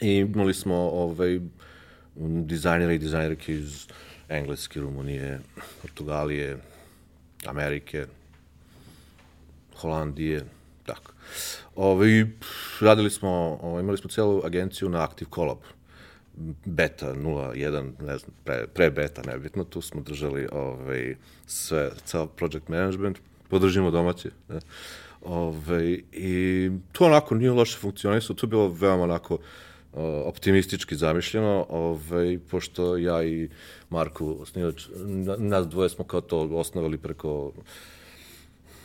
i imali smo ovaj, dizajnere i dizajnerke iz Engleske, Rumunije, Portugalije, Amerike, Holandije, tako. Ove, radili smo, ove, imali smo celu agenciju na Active Collab beta 0.1, ne znam, pre, pre beta, nebitno, tu smo držali ovaj, sve, ceo project management, podržimo domaće. Ne? Ove, I to onako nije loše funkcionisalo, to je bilo veoma onako optimistički zamišljeno, ove, pošto ja i Marko, osnivač, nas dvoje smo kao to osnovali preko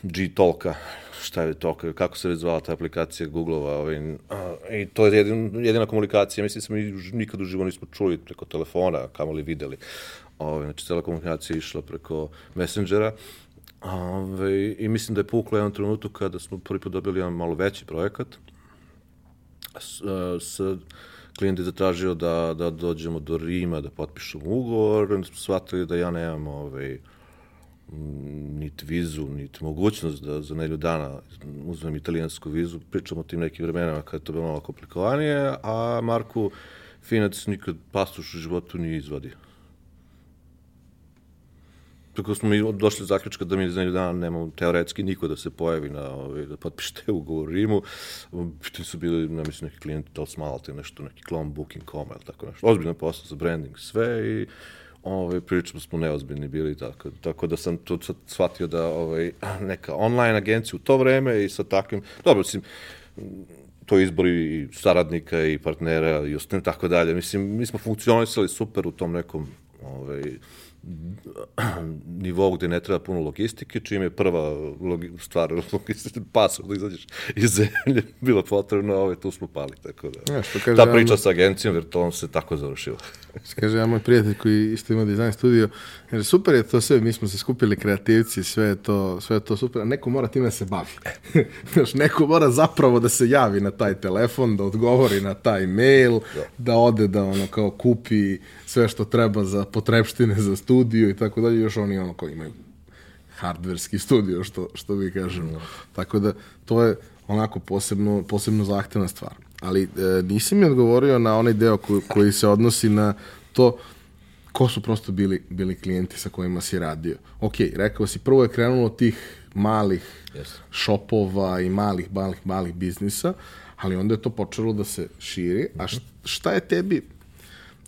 G-Talka, šta je to, kako se zvala ta aplikacija Google-ova, ovaj, i to je jedin, jedina komunikacija, mislim da mi nikad uživo nismo čuli preko telefona, kamo li videli. Ovaj, znači, cela komunikacija je išla preko Messengera, Ove, I mislim da je puklo jedan trenutak kada smo prvi put dobili jedan malo veći projekat. S, s klijent je zatražio da, da dođemo do Rima, da potpišemo ugovor, onda smo shvatili da ja nemam ovaj, niti vizu, niti mogućnost da za nelju dana uzmem italijansku vizu, pričamo o tim nekim vremenama kada je to bilo malo komplikovanije, a Marku Finac nikad pasoš u životu nije izvadio. Tako smo mi došli do zaključka da mi za nelju dana nemamo teoretski niko da se pojavi na, ovaj, da potpište ugovor Rimu. Pitan su bili, ne mislim, neki klijenti da smalate nešto, neki klon booking.com ili tako nešto. Ozbiljno posao za branding, sve i ovaj, prilično smo neozbiljni bili, tako, tako da sam tu sad shvatio da ovaj, neka online agencija u to vreme i sa takvim, dobro, mislim, to izbori i saradnika i partnera i ostalim tako dalje. Mislim, mi smo funkcionisali super u tom nekom ovaj, nivou gde ne treba puno logistike, čim je prva logi, stvar logistike, pasu da izađeš iz zemlje, bilo potrebno, ove, tu smo pali, tako da. Ja, što kaže, Ta priča ja, sa agencijom, jer to on se tako završila. kaže, ja moj prijatelj koji isto ima dizajn studio, jer super je to sve, mi smo se skupili kreativci, sve je to, sve je to super, a neko mora time da se bavi. Znaš, neko mora zapravo da se javi na taj telefon, da odgovori na taj mail, da, da ode da ono kao kupi sve što treba za potrebštine za studio i tako dalje, još oni ono koji imaju hardverski studio, što, što vi kažemo. Mm. Tako da, to je onako posebno, posebno zahtevna stvar. Ali e, nisi mi odgovorio na onaj deo koji, koji se odnosi na to ko su prosto bili, bili klijenti sa kojima si radio. Ok, rekao si, prvo je krenulo tih malih yes. šopova i malih, malih, malih biznisa, ali onda je to počelo da se širi. A šta je tebi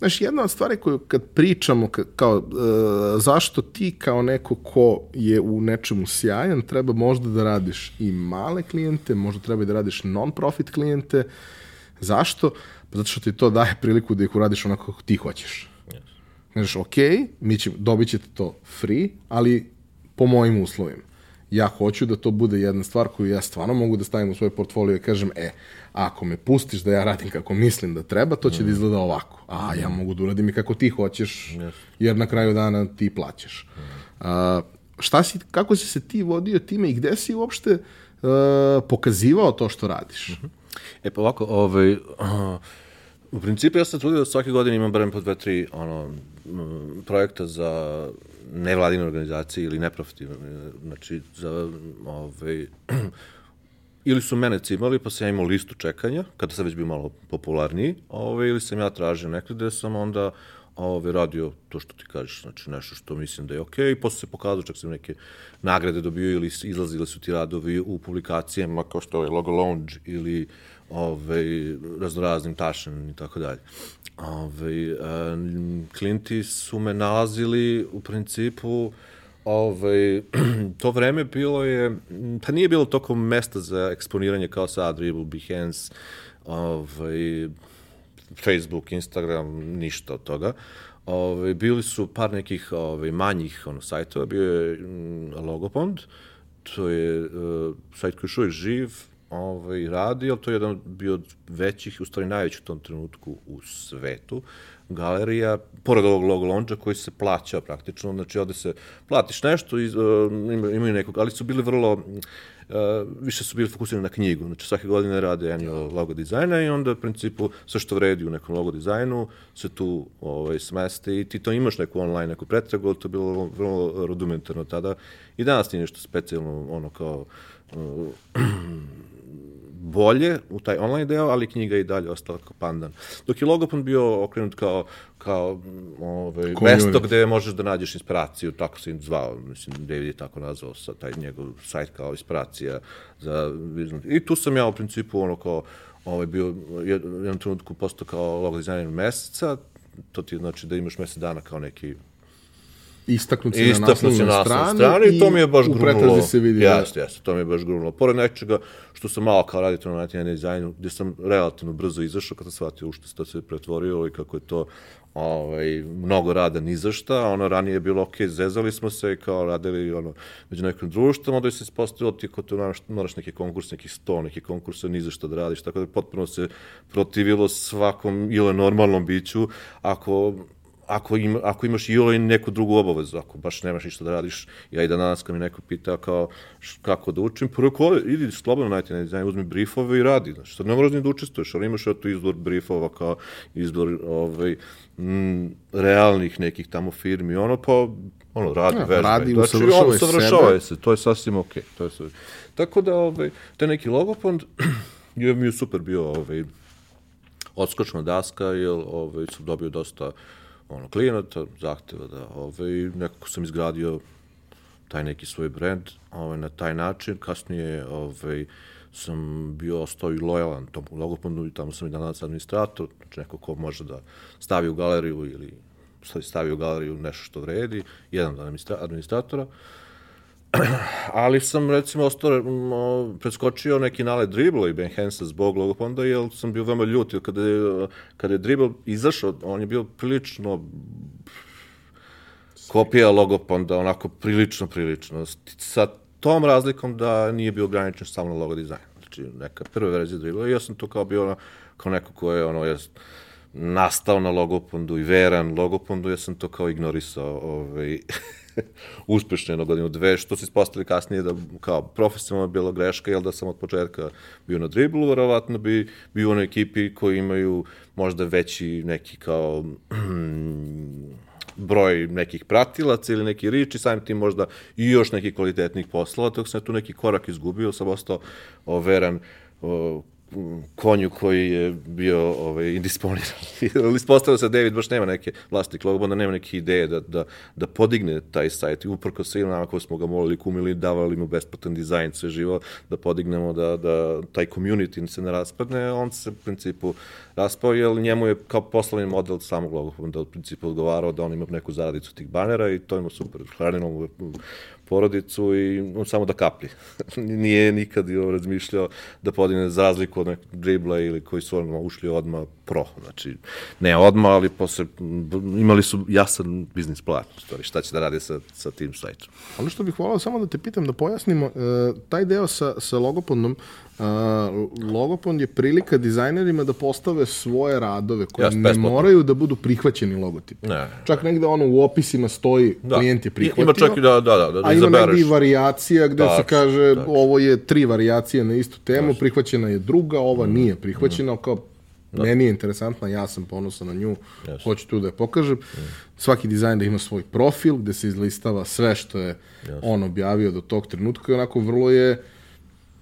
Znaš, jedna od stvari koju kad pričamo kao e, zašto ti kao neko ko je u nečemu sjajan treba možda da radiš i male klijente, možda treba i da radiš non-profit klijente. Zašto? Pa zato što ti to daje priliku da ih uradiš onako kako ti hoćeš. Yes. Znaš, ok, mi ćemo, dobit ćete to free, ali po mojim uslovima. Ja hoću da to bude jedna stvar koju ja stvarno mogu da stavim u svoj portfolio i kažem, e, ako me pustiš da ja radim kako mislim da treba, to će mm. da izgleda ovako. A ja mogu da uradim i kako ti hoćeš, yes. jer na kraju dana ti plaćaš. Mm. A, šta si, kako si se ti vodio time i gde si uopšte uh, pokazivao to što radiš? Mm -hmm. E pa ovako, ovaj, uh, u principu ja sam trudio da svake godine imam barem po dve, tri ono, projekta za nevladine organizacije ili neprofitivne, znači za ovaj, ili su mene cimali, pa sam ja imao listu čekanja, kada sam već bio malo popularniji, ove, ili sam ja tražio nekde gde sam onda ove, radio to što ti kažeš, znači nešto što mislim da je okej, okay. i posle se pokazao, čak sam neke nagrade dobio ili izlazili su ti radovi u publikacijama kao što je Logo Lounge ili ove, raznoraznim tašem i tako dalje. Ove, a, klinti su me nalazili u principu Ovaj, to vreme bilo je, pa nije bilo toliko mesta za eksponiranje kao sad, Dribble, Behance, ovaj, Facebook, Instagram, ništa od toga. Ovaj, bili su par nekih ovaj, manjih ono, sajtova, bio je Logopond, to je uh, sajt koji uvijek živ, ovaj, radi, ali to je jedan bio od većih, u stvari najvećih u tom trenutku u svetu galerija, pored ovog logo lonča koji se plaća praktično, znači ovde se platiš nešto, iz, uh, imaju nekog, ali su bili vrlo, uh, više su bili fokusirani na knjigu, znači svake godine rade annual logo dizajna i onda u principu sve što vredi u nekom logo dizajnu se tu ovaj, smeste i ti to imaš neku online, neku pretragu, to je bilo vrlo rudimentarno tada i danas nije nešto specijalno ono kao uh, bolje u taj online deo, ali knjiga i dalje ostala kao pandan. Dok je Logopon bio okrenut kao, kao ovaj, mesto gde možeš da nađeš inspiraciju, tako se im zvao, mislim, David je tako nazvao sa taj njegov sajt kao inspiracija za I tu sam ja u principu ono kao ovaj, bio jednom trenutku postao kao logo dizajner meseca, to ti znači da imaš mesec dana kao neki istaknuti na naslovnoj strani, strani i to mi je baš u pretrazi se vidi. Da- jeste, jeste, to mi je baš grunulo. Pored nečega što sam malo kao raditi na na dizajnu, gde sam relativno brzo izašao kada sam shvatio u što se to sve pretvorilo i kako je to ovaj, mnogo rada ni za šta, ono ranije je bilo ok, zezali smo se kao radili ono, među nekim društvom, onda je se ispostavilo ti ako tu moraš, moraš neki konkurs, neki sto, neki konkursa, ni za šta da radiš, tako da potpuno se protivilo svakom ili normalnom biću, ako ako, ima, ako imaš i ovaj neku drugu obavezu, ako baš nemaš ništa da radiš, ja i da danas kad mi neko pita kao š, kako da učim, prvo ko, idi slobodno najti na dizajn, uzmi briefove i radi, znači, sad ne moraš ni da učestvuješ, ali imaš eto izbor briefova kao izbor ovaj, m, realnih nekih tamo firmi, ono pa ono, radi, ja, vežba. Radi, znači, usavršava, usavršava se, to je sasvim okej. Okay, to je sve. Tako da, ovaj, te neki logopond je mi je super bio ovaj, odskočna daska, jer ovaj, sam dobio dosta ono, klijenata, zahteva da ovaj, nekako sam izgradio taj neki svoj brand ovaj, na taj način. Kasnije ovaj, sam bio ostao i lojalan tom logopondu i tamo sam i danas administrator, znači neko ko može da stavi u galeriju ili stavi u galeriju nešto što vredi, jedan od administratora. ali sam recimo ostao, preskočio neki nale dribla i Ben Hansa zbog logoponda, jer sam bio veoma ljut, kada je, kada je dribl izašao, on je bio prilično kopija logoponda, onako prilično, prilično. Sa tom razlikom da nije bio ograničen samo na logo dizajn. Znači, neka prva verzija dribla i ja sam to kao bio ono, kao neko ko je, ono, jest, nastao na logopondu i veran logopondu, ja sam to kao ignorisao ovaj, uspešno jedno godinu dve, što se ispostavili kasnije da kao profesionalno bila greška, jel da sam od početka bio na driblu, verovatno bi bio na ekipi koji imaju možda veći neki kao broj nekih pratilaca ili neki rič i samim tim možda i još nekih kvalitetnih poslova, tako sam tu neki korak izgubio, sam ostao veran konju koji je bio ovaj, indisponiran. Ali ispostavio se da David baš nema neke vlasnik onda nema neke ideje da, da, da podigne taj sajt. I uprko svim nama koji smo ga molili, kumili, davali mu besplatan dizajn, sve živo, da podignemo da, da taj community se ne raspadne, on se u principu raspao, jer njemu je kao poslovni model samog logo, da u principu odgovarao da on ima neku zaradicu tih banera i to ima super. Hranimo mu porodicu i on samo da kaplji. Nije nikad razmišljao da podigne za razliku od nekog dribla ili koji su odmah ušli odmah pro. Znači, ne odmah, ali posle, imali su jasan biznis plan, stvari, šta će da radi sa, sa tim sajtom. Ali što bih volao samo da te pitam, da pojasnimo, e, taj deo sa, sa logopodnom, Logopond je prilika dizajnerima da postave svoje radove koje Jasne, ne besplatno. moraju da budu prihvaćeni logotip. Ne. Čak negde ono u opisima stoji da. klijent je prihvatio. Ima čak i da, da, da, da A ima negde i variacija gde tak, se kaže tak. ovo je tri variacije na istu temu, Jasne. prihvaćena je druga, ova mm. nije prihvaćena, mm. kao Da. Meni je interesantna, ja sam ponosan na nju, yes. hoću tu da je pokažem. Mm. Svaki dizajner ima svoj profil gde se izlistava sve što je yes. on objavio do tog trenutka i onako vrlo je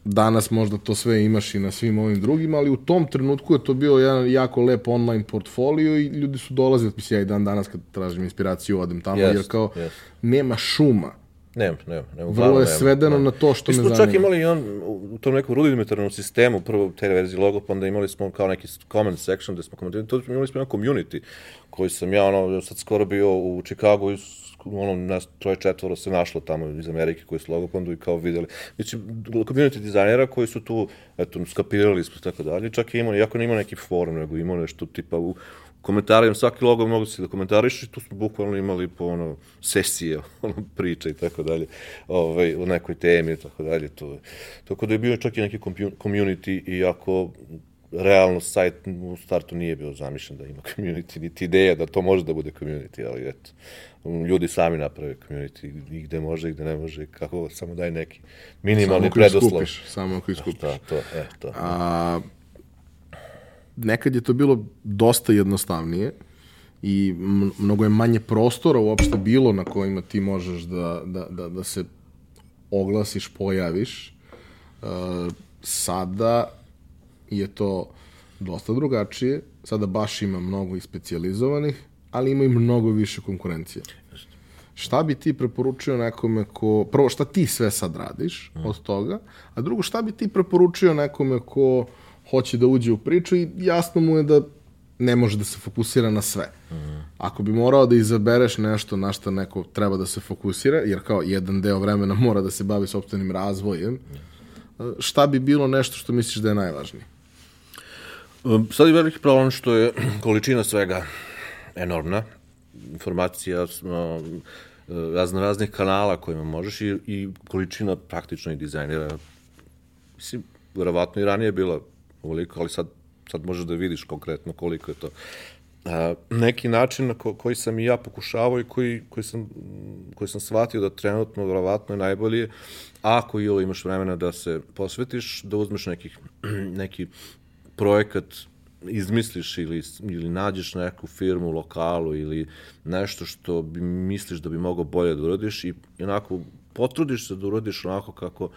danas možda to sve imaš i na svim ovim drugim, ali u tom trenutku je to bio jedan jako lep online portfolio i ljudi su dolazili, mislim ja i dan danas kad tražim inspiraciju odem tamo, yes, jer kao yes. nema šuma. Nema, nema. nema Vrlo je svedeno nema. na to što me zanima. Mi smo čak imali on, u tom nekom rudimentarnom sistemu, prvo te verzije logo, pa onda imali smo kao neki comment section gde smo komentirali, to imali smo jedan community koji sam ja, ono, sad skoro bio u Chicago i ono, nas troje četvoro se našlo tamo iz Amerike koji su logopondu i kao videli. Znači, community dizajnera koji su tu, eto, skapirali smo tako dalje, čak i imao, iako ne imao neki forum, nego imao nešto tipa u, komentarima, svaki logo mogu se da komentariš i tu smo bukvalno imali po ono sesije, ono priče i tako dalje, ovaj, o nekoj temi i tako dalje. To, tako da je bio čak i neki community, iako realno sajt u startu nije bio zamišljen da ima community, niti ideja da to može da bude community, ali eto, ljudi sami naprave community i gde može i gde ne može, kako samo daj neki minimalni predoslov. Samo ako iskupiš, samo ako iskupiš. Da, to, e, to. A, nekad je to bilo dosta jednostavnije i mnogo je manje prostora uopšte bilo na kojima ti možeš da, da, da, da se oglasiš, pojaviš. Uh, sada je to dosta drugačije. Sada baš ima mnogo i specializovanih, ali ima i mnogo više konkurencije. Šta bi ti preporučio nekome ko... Prvo, šta ti sve sad radiš mm. od toga, a drugo, šta bi ti preporučio nekome ko hoće da uđe u priču i jasno mu je da ne može da se fokusira na sve. Mm. Ako bi morao da izabereš nešto na što neko treba da se fokusira, jer kao jedan deo vremena mora da se bavi sobstvenim razvojem, šta bi bilo nešto što misliš da je najvažnije? Um, sad je veliki problem što je količina svega enormna. Informacija, um, razno raznih kanala kojima možeš i, i količina praktično i dizajnera. Mislim, verovatno i ranije bila ovoliko, ali sad, sad možeš da vidiš konkretno koliko je to. A, neki način na ko, koji sam i ja pokušavao i koji, koji, sam, koji sam shvatio da trenutno verovatno je najbolje, ako ili imaš vremena da se posvetiš, da uzmeš nekih, neki projekat izmisliš ili, ili nađeš neku firmu, lokalu ili nešto što bi misliš da bi mogao bolje da uradiš i onako potrudiš se da uradiš onako kako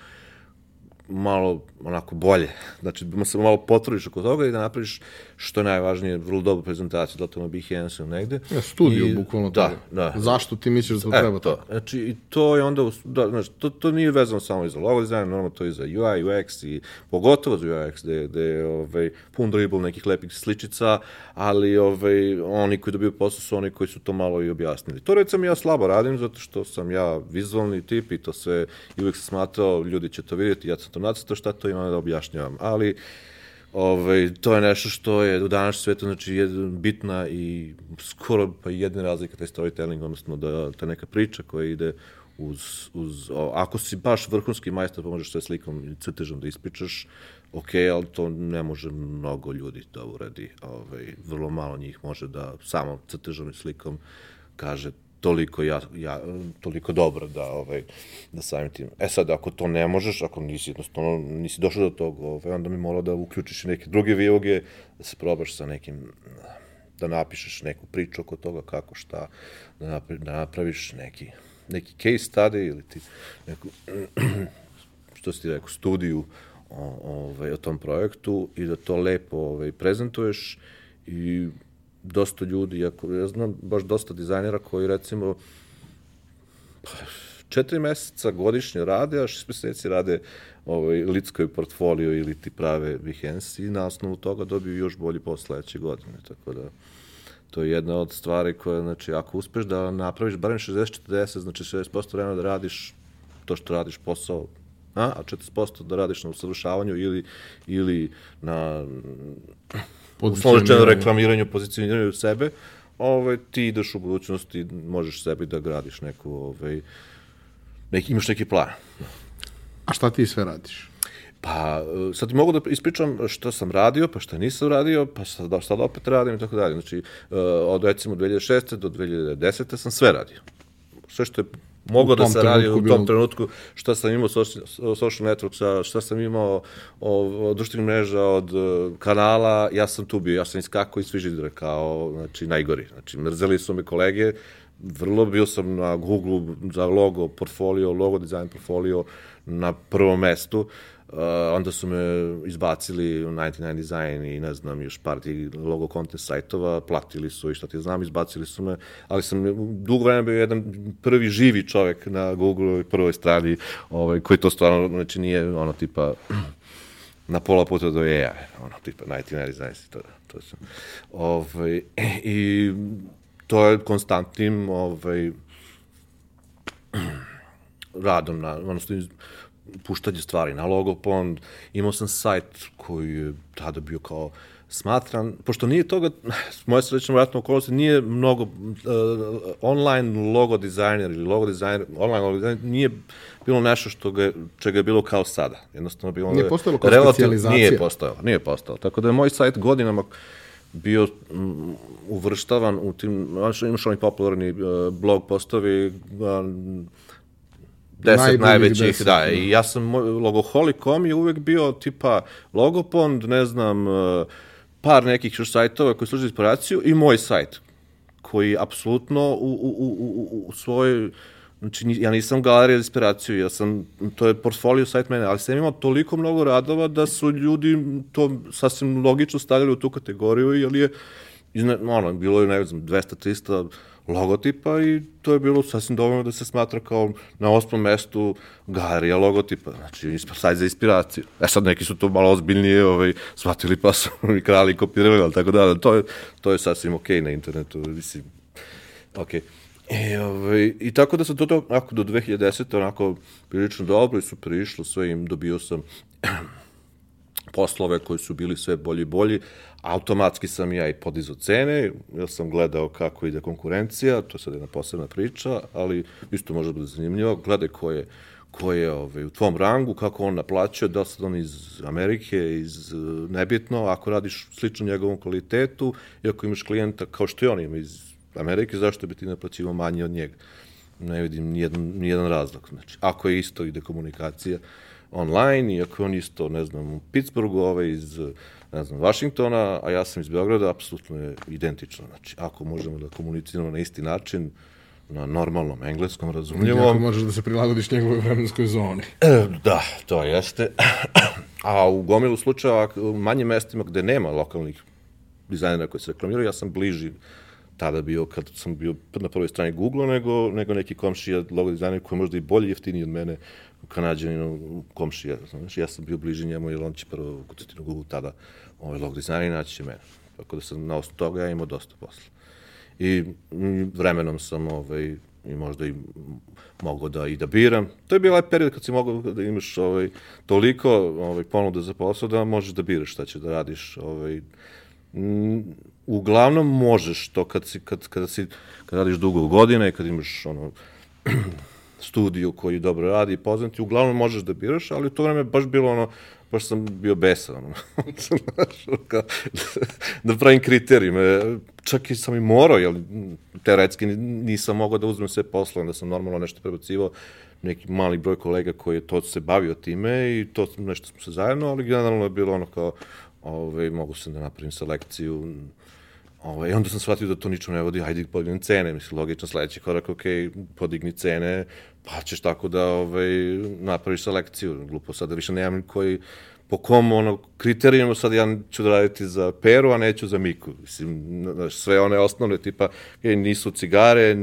malo onako bolje. Znači, da se malo potrudiš oko toga i da napraviš što je najvažnije, vrlo dobru prezentaciju, da to na Behance negde. Ja, studiju, I, bukvalno da, toga. Da. Zašto ti misliš da to e, treba to? Znači, i to je onda, da, znači, to, to nije vezano samo i za logo dizajn, normalno to i za UI, UX i pogotovo za UX, gde, gde je ovaj, pun dribble nekih lepih sličica, ali ovaj, oni koji dobiju posao su oni koji su to malo i objasnili. To recimo ja slabo radim, zato što sam ja vizualni tip i to sve, i uvek sam smatrao, ljudi će to vidjeti, ja sam to nacrtao, šta to ima da objašnjavam. Ali, Ovaj, to je nešto što je u današnjem svetu znači, bitna i skoro pa jedna razlika taj storytelling, odnosno da ta neka priča koja ide uz, uz o, ako si baš vrhunski majstor pa možeš sve slikom i crtežom da ispričaš, ok, ali to ne može mnogo ljudi da uradi. Ovaj, vrlo malo njih može da samo crtežom i slikom kaže toliko ja, ja toliko dobro da ovaj da samim tim. E sad ako to ne možeš, ako nisi jednostavno nisi došao do toga, ovaj onda mi mora da uključiš neke druge viloge, da se probaš sa nekim da napišeš neku priču oko toga kako šta da, napravi, da napraviš neki neki case study ili ti neku što si ti rekao studiju o, ovaj, o tom projektu i da to lepo ovaj, prezentuješ i dosta ljudi, jako, ja znam baš dosta dizajnera koji recimo pa, četiri meseca godišnje rade, a šest meseci rade ovaj, lidskoj portfolio ili ti prave Behance i na osnovu toga dobiju još bolji posle sledeće godine. Tako da to je jedna od stvari koja, znači, ako uspeš da napraviš barem 60-40, znači 60% vremena da radiš to što radiš posao, a, a 40% da radiš na usavršavanju ili, ili na uslovečeno reklamiranju, pozicioniranju sebe, ovaj, ti ideš u budućnosti, možeš sebi da gradiš neku, ovaj, neki, imaš neki plan. A šta ti sve radiš? Pa, sad ti mogu da ispričam šta sam radio, pa šta nisam radio, pa sad, sad opet radim i tako dalje. Znači, eh, od recimo 2006. do 2010. sam sve radio. Sve što je mogao da se radi u tom trenutku, šta sam imao social, social networks, šta sam imao od društvenih mreža, od uh, kanala, ja sam tu bio, ja sam iskakao iz svižidra kao, znači, najgori. Znači, mrzeli su me kolege, vrlo bio sam na Google za logo portfolio, logo design portfolio na prvom mestu. Uh, onda su me izbacili u 99 Design i ne znam, još par tih logo content sajtova, platili su i šta ti znam, izbacili su me, ali sam dugo vremena bio jedan prvi živi čovek na Google i prvoj strani, ovaj, koji to stvarno, znači nije ono tipa na pola puta do AI, ono tipa 99 Design to, to sam. Ovaj, I to je konstantnim ovaj, radom na, odnosno puštanje stvari na Logopond, imao sam sajt koji je tada bio kao smatran, pošto nije toga, moja srećna vratna okolosti, nije mnogo uh, online logo dizajner ili logo dizajner, online logo dizajner, nije bilo nešto što ga, čega je bilo kao sada. Jednostavno bilo... Nije postojalo kao relativ, specializacija. Nije postojalo, nije postojalo. Tako da je moj sajt godinama bio m, uvrštavan u tim, imaš oni popularni uh, blog postovi, uh, deset najvećih, deset, da, i ja sam, logoholik.com je uvek bio tipa Logopond, ne znam, e, par nekih još sajtova koji služe inspiraciju i moj sajt, koji apsolutno u, u, u, u, u svojoj Znači, ja nisam galerija za inspiraciju, ja sam, to je portfolio sajt mene, ali sam imao toliko mnogo radova da su ljudi to sasvim logično stavljali u tu kategoriju, jer je, ono, bilo je, ne znam, 200-300 logotipa i to je bilo sasvim dovoljno da se smatra kao na osmom mestu galerija logotipa, znači sajt za inspiraciju. E sad neki su to malo ozbiljnije ovaj, shvatili pa su i krali i kopirali, ali tako da, to je, to je sasvim okej okay na internetu, mislim, okej. Okay. I, ovaj, I tako da sam to, to ako do 2010. onako prilično dobro i super išlo, sve im dobio sam poslove koji su bili sve bolji i bolji, automatski sam ja i podizao cene, ja sam gledao kako ide konkurencija, to je sad jedna posebna priča, ali isto može da biti zanimljivo, gledaj ko je, ko je ovaj, u tvom rangu, kako on naplaćuje, da sad on iz Amerike, iz nebitno, ako radiš slično njegovom kvalitetu i ako imaš klijenta kao što je on ima iz Amerike, zašto bi ti naplaćivo manje od njega? Ne vidim nijedan, nijedan razlog. Znači, ako je isto ide komunikacija, online, iako on isto, ne znam, u Pittsburghu, ovaj iz, ne znam, Vašingtona, a ja sam iz Beograda, apsolutno je identično. Znači, ako možemo da komuniciramo na isti način, na normalnom engleskom, razumljivom. Ako možeš da se prilagodiš njegovoj vremenskoj zoni. E, da, to jeste. A u gomilu slučajeva, u manjim mestima gde nema lokalnih dizajnera koji se reklamiraju, ja sam bliži tada bio, kad sam bio na prvoj strani Google, nego, nego neki komšija logo dizajner koji je možda i bolji jeftiniji od mene, kanadjaninu komšija, znaš, ja sam bio bliži njemu jer on će prvo kucati na Google tada ovaj log dizajner i naći će mene. Tako da sam na osnovu toga ja imao dosta posla. I vremenom sam ovaj, i možda i mogo da i da biram. To je bio ovaj period kad si mogao da imaš ovaj, toliko ovaj, ponuda za posao da možeš da biraš šta će da radiš. Ovaj, uglavnom možeš to kad si, kad, kada si, kad radiš dugo godine i kad imaš ono, studiju koji dobro radi i poznati, uglavnom možeš da biraš, ali u to vreme baš bilo ono, baš sam bio besan, ono, da pravim kriterijume, čak i sam i morao, jer teoretski nisam mogao da uzmem sve posle, onda sam normalno nešto prebacivao, neki mali broj kolega koji je to se bavio time i to nešto smo se zajedno, ali generalno je bilo ono kao, ovaj, mogu sam da napravim selekciju, Ovaj, onda sam shvatio da to ničemu ne vodi, ajde podignem cene, mislim, logično sledeći korak, ok, podigni cene, pa ćeš tako da ovaj, napraviš selekciju. Glupo sad da više nemam koji, po kom ono, kriterijima sad ja ću da raditi za Peru, a neću za Miku. Mislim, sve one osnovne, tipa, je, nisu cigare,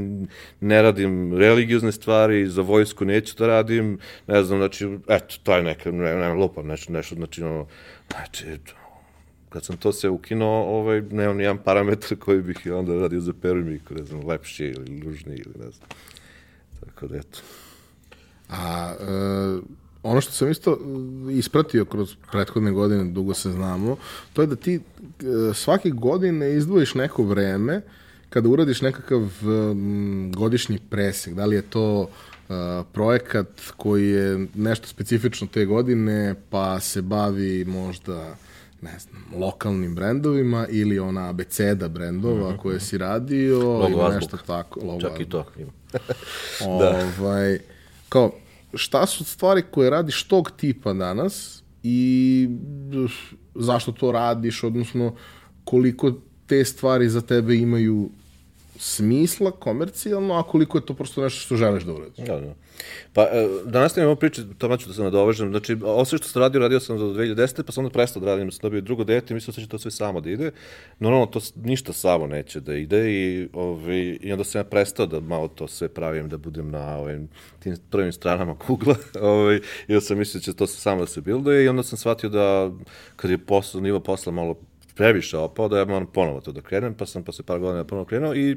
ne radim religiozne stvari, za vojsku neću da radim, ne znam, znači, eto, to je neka, ne, ne, lupam, nešto, nešto, znači, ono, znači, kad sam to sve ukinuo, ovaj, nemam ni jedan parametar koji bih onda radio za Miku, ne znam, lepši ili lužni ili ne znam. Tako da, eto. A e, ono što sam isto ispratio kroz prethodne godine, dugo se znamo, to je da ti e, svake godine izdvojiš neko vreme kada uradiš nekakav m, godišnji presek. Da li je to e, projekat koji je nešto specifično te godine, pa se bavi možda ne znam, lokalnim brendovima ili ona abeceda brendova mm -hmm. koje si radio logo ili azbuk. nešto tako. Logo Čak i azbuk. to ima. da. Ovaj, kao, šta su stvari koje radiš tog tipa danas i zašto to radiš, odnosno koliko te stvari za tebe imaju smisla komercijalno, a koliko je to prosto nešto što želiš da uradiš. Da, da. Pa, e, da nastavimo priču, to ću da se nadovežem. Znači, ovo sve što sam radio, radio sam do 2010. pa sam onda prestao da radim, sam dobio drugo dete i mislio sam da će to sve samo da ide. Normalno, to ništa samo neće da ide i, ovaj, i onda sam ja prestao da malo to sve pravim, da budem na ovim, tim prvim stranama kugla. ovaj, I onda sam mislio da će to sve samo da se bilduje i onda sam shvatio da kad je posao, nivo posla malo previše opao, da ja moram ponovo to da krenem, pa sam posle par godina ponovo krenuo i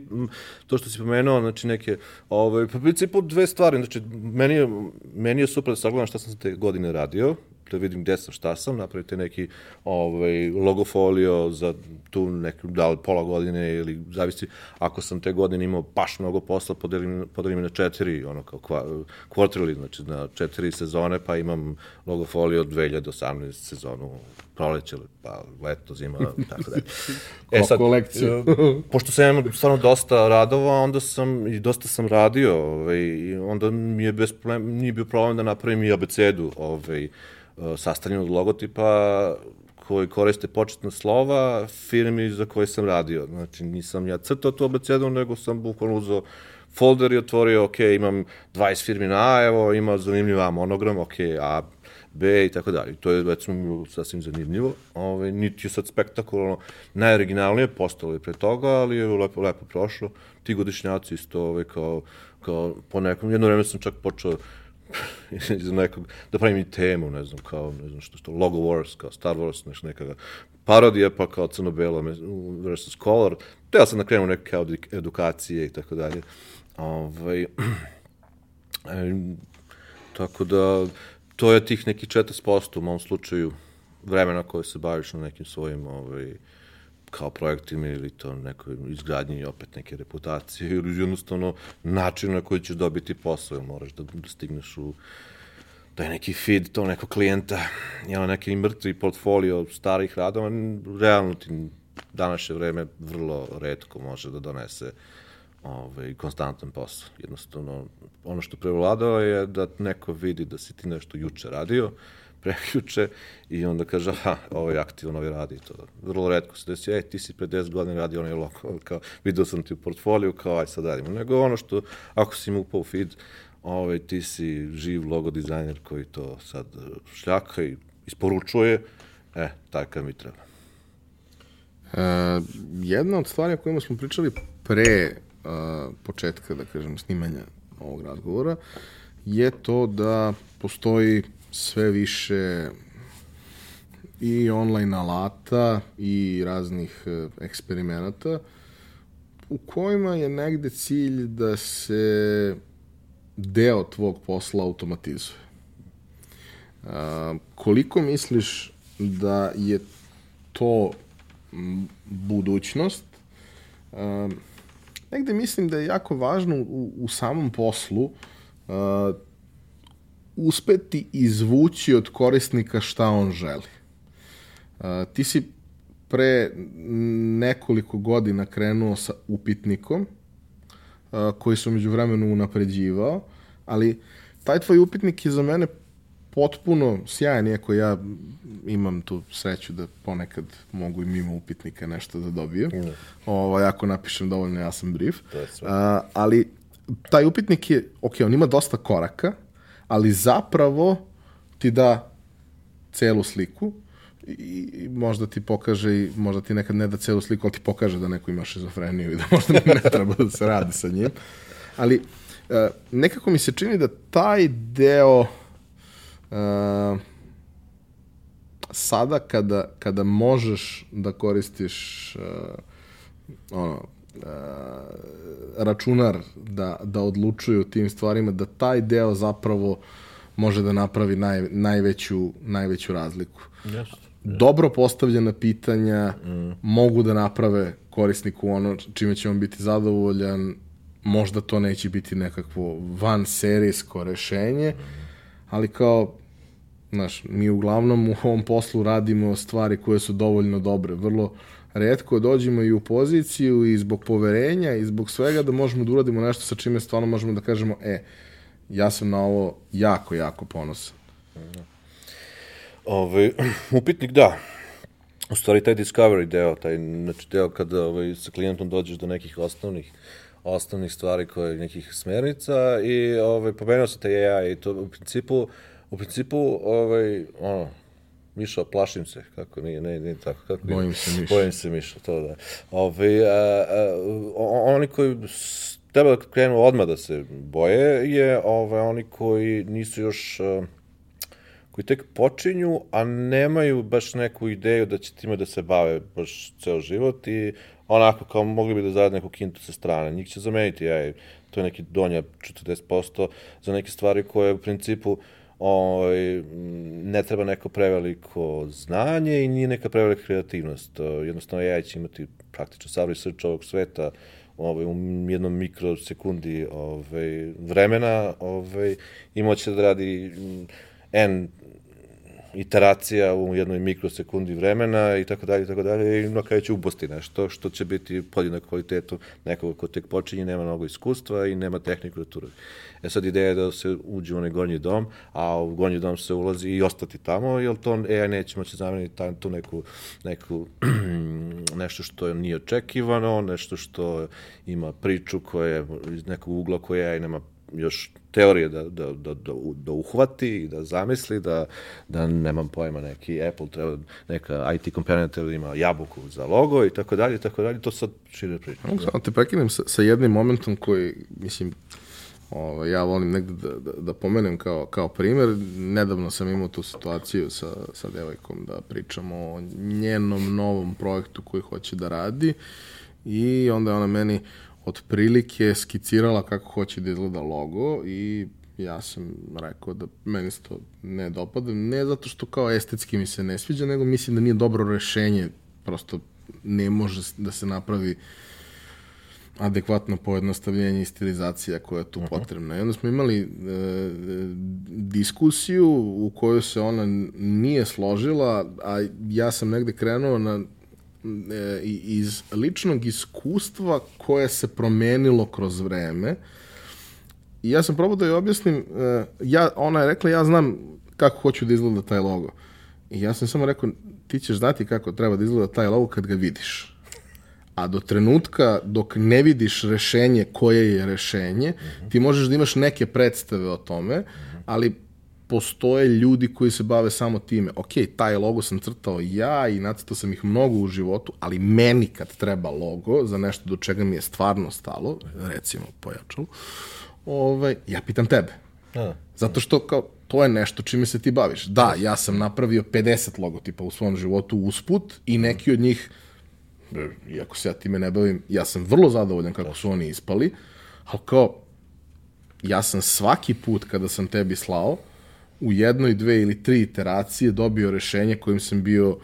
to što si pomenuo, znači neke, ovaj, u principu dve stvari, znači meni je, meni je super da sagledam šta sam te godine radio, da vidim gde sam, šta sam, napravite neki ovaj, logofolio za tu neku, da li pola godine ili zavisi, ako sam te godine imao baš mnogo posla, podelim, podelim na četiri, ono kao kva, quarterly, znači na četiri sezone, pa imam logofolio od 2018 sezonu, proleće, pa leto, zima, tako da. Ko- kolekciju. e, pošto sam imao stvarno dosta radova, onda sam i dosta sam radio, ovaj, i onda mi je bez problem, nije bio problem da napravim i abecedu, ovaj, sastavljenu od logotipa koji koriste početna slova firmi za koje sam radio. Znači, nisam ja crtao tu abecedu, nego sam bukvalno uzao folder i otvorio, ok, imam 20 firmi na A, evo, ima zanimljiv A monogram, ok, A, B i tako dalje. To je, recimo, sasvim zanimljivo. Ove, niti je sad spektakularno najoriginalnije, postalo je pre toga, ali je lepo, lepo prošlo. Ti godišnjaci isto, ove, kao, kao po nekom, jedno vreme sam čak počeo iz nekog, da pravim i temu, ne znam, kao, ne znam što, što, Logo Wars, kao Star Wars, nešto neka parodija, pa kao crno-belo versus color. Teo sam da krenu neke kao edukacije i tako dalje. Ovaj, tako da, to je tih nekih 40% u mom slučaju vremena koje se baviš na nekim svojim ovaj, kao projektima ili to nekoj izgradnji opet neke reputacije ili jednostavno način na koji ćeš dobiti posao, moraš da, stigneš u taj neki feed, to neko klijenta, jel, neki mrtvi portfolio starih radova, realno ti današnje vreme vrlo redko može da donese ovaj, konstantan posao. Jednostavno, ono što prevladao je da neko vidi da si ti nešto juče radio, prekjuče i onda kaže, aha, ovo je aktivno, ovaj radi to. Vrlo redko se desi, ej, ti si pre 10 godina radio onaj lokal, kao, video sam ti u portfoliju, kao, aj sad radimo. Nego ono što, ako si mu upao u feed, ovaj, ti si živ logo dizajner koji to sad šljaka i isporučuje, e, takav mi treba. E, jedna od stvari o kojima smo pričali pre uh, početka, da kažem, snimanja ovog razgovora, je to da postoji sve više i online alata i raznih uh, eksperimenata u kojima je negde cilj da se deo tvog posla automatizuje. Koliko misliš da je to budućnost? Negde mislim da je jako važno u, u samom poslu uspeti izvući od korisnika šta on želi. A, ti si pre nekoliko godina krenuo sa upitnikom, a, koji sam među vremenu unapređivao, ali taj tvoj upitnik je za mene potpuno sjajan, iako ja imam tu sreću da ponekad mogu i mimo upitnika nešto da dobijem. Mm. Ovo, ako napišem dovoljno jasan brief. A, ali taj upitnik je, ok, on ima dosta koraka, ali zapravo ti da celu sliku i možda ti pokaže i možda ti nekad ne da celu sliku, ali ti pokaže da neko ima šizofreniju i da možda ne treba da se radi sa njim. Ali e, nekako mi se čini da taj deo uh, sada kada, kada možeš da koristiš uh, ono, računar da, da odlučuje o tim stvarima, da taj deo zapravo može da napravi naj, najveću, najveću razliku. Yes. Dobro postavljena pitanja mm. mogu da naprave korisniku ono čime će on biti zadovoljan, možda to neće biti nekakvo van serijsko rešenje, mm. ali kao Znaš, mi uglavnom u ovom poslu radimo stvari koje su dovoljno dobre. Vrlo redko dođemo i u poziciju i zbog poverenja i zbog svega da možemo da uradimo nešto sa čime stvarno možemo da kažemo, e, ja sam na ovo jako, jako ponosan. Ove, upitnik da. U stvari taj discovery deo, taj znači deo kada ovaj, sa klijentom dođeš do nekih osnovnih osnovnih stvari koje nekih smernica i ovaj pomenuo se taj AI i to u principu u principu, ovaj, ono, Mišo, plašim se, kako nije, ne, ne tako, kako Bojim se Mišo. Bojim se Mišo, to da. Ove, a, a, oni koji treba da krenu odmah da se boje je ove, oni koji nisu još a, koji tek počinju, a nemaju baš neku ideju da će time da se bave baš ceo život i onako kao mogli bi da zarade neku kintu sa strane. Njih će zameniti, aj, to je neki donja 40% za neke stvari koje u principu uh, ovaj, ne treba neko preveliko znanje i nije neka prevelika kreativnost. Jednostavno, ja će imati praktično sav research ovog sveta ovaj, u jednom mikrosekundi ovaj, vremena ovaj, i moće da radi N iteracija u jednoj mikrosekundi vremena i tako dalje i tako dalje i na kraju će ubosti nešto što će biti podjednak kvalitetu nekoga ko tek počinje, nema mnogo iskustva i nema tehniku da tu E sad ideja je da se uđe u onaj gornji dom, a u gornji dom se ulazi i ostati tamo, jer to AI neće moći zameniti tam, tu neku, neku nešto što nije očekivano, nešto što ima priču koja je iz nekog ugla koja AI nema još teorije da, da, da, da, da uhvati i da zamisli, da, da nemam pojma, neki Apple treba, neka IT kompanija treba da ima jabuku za logo i tako dalje, i tako dalje, to sad šire priča. Samo te prekinem sa, sa jednim momentom koji, mislim, ovaj, ja volim negde da, da, da pomenem kao, kao primer. Nedavno sam imao tu situaciju sa, sa devojkom da pričamo o njenom novom projektu koji hoće da radi i onda je ona meni otprilike skicirala kako hoće da izgleda logo i ja sam rekao da meni se to ne dopada, ne zato što kao estetski mi se ne sviđa, nego mislim da nije dobro rešenje, prosto ne može da se napravi adekvatno pojednostavljenje i stilizacija koja je tu uh -huh. potrebna. I onda smo imali e, diskusiju u kojoj se ona nije složila, a ja sam negde krenuo na iz ličnog iskustva koje se promenilo kroz vreme. I ja sam probao da joj objasnim, e, ja, ona je rekla ja znam kako hoću da izgleda taj logo. I ja sam samo rekao, ti ćeš znati kako treba da izgleda taj logo kad ga vidiš. A do trenutka dok ne vidiš rešenje koje je rešenje, uh -huh. ti možeš da imaš neke predstave o tome, uh -huh. ali postoje ljudi koji se bave samo time. Ok, taj logo sam crtao ja i nacrtao sam ih mnogo u životu, ali meni kad treba logo za nešto do čega mi je stvarno stalo, recimo pojačalo, ovaj, ja pitam tebe. A, Zato što kao, to je nešto čime se ti baviš. Da, ja sam napravio 50 logotipa u svom životu usput i neki od njih iako se ja time ne bavim, ja sam vrlo zadovoljan kako su oni ispali, ali kao, ja sam svaki put kada sam tebi slao, u jednoj, dve ili tri iteracije dobio rešenje kojim sam bio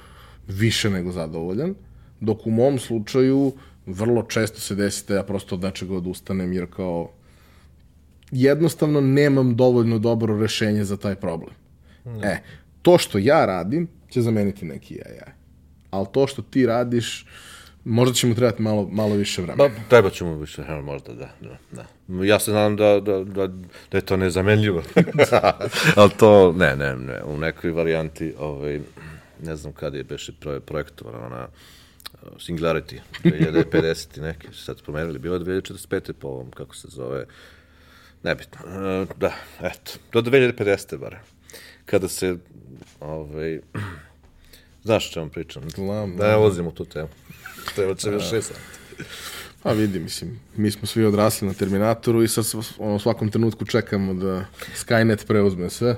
više nego zadovoljan, dok u mom slučaju vrlo često se desi da ja prosto od nečega odustanem, jer kao jednostavno nemam dovoljno dobro rešenje za taj problem. Mm. E, to što ja radim će zameniti neki AI. Ali to što ti radiš, možda će mu trebati malo, malo više vremena. Ba, treba će mu više vremena, možda, da, da, da. Ja se nadam da, da, da, da je to nezamenljivo. Ali to, ne, ne, ne, u nekoj varijanti, ovaj, ne znam kada je beše projektovana ona uh, Singularity, 2050 i neki, sad spomenuli, bilo je 2045. po ovom, kako se zove, nebitno. Uh, da, eto, do 2050. bare. Kada se, ovaj, znaš o čemu pričam? Znam, da, ne ulazim u tu temu. Od sebe šest Pa vidi, mislim, mi smo svi odrasli na Terminatoru i sad ono, u svakom trenutku čekamo da Skynet preuzme sve.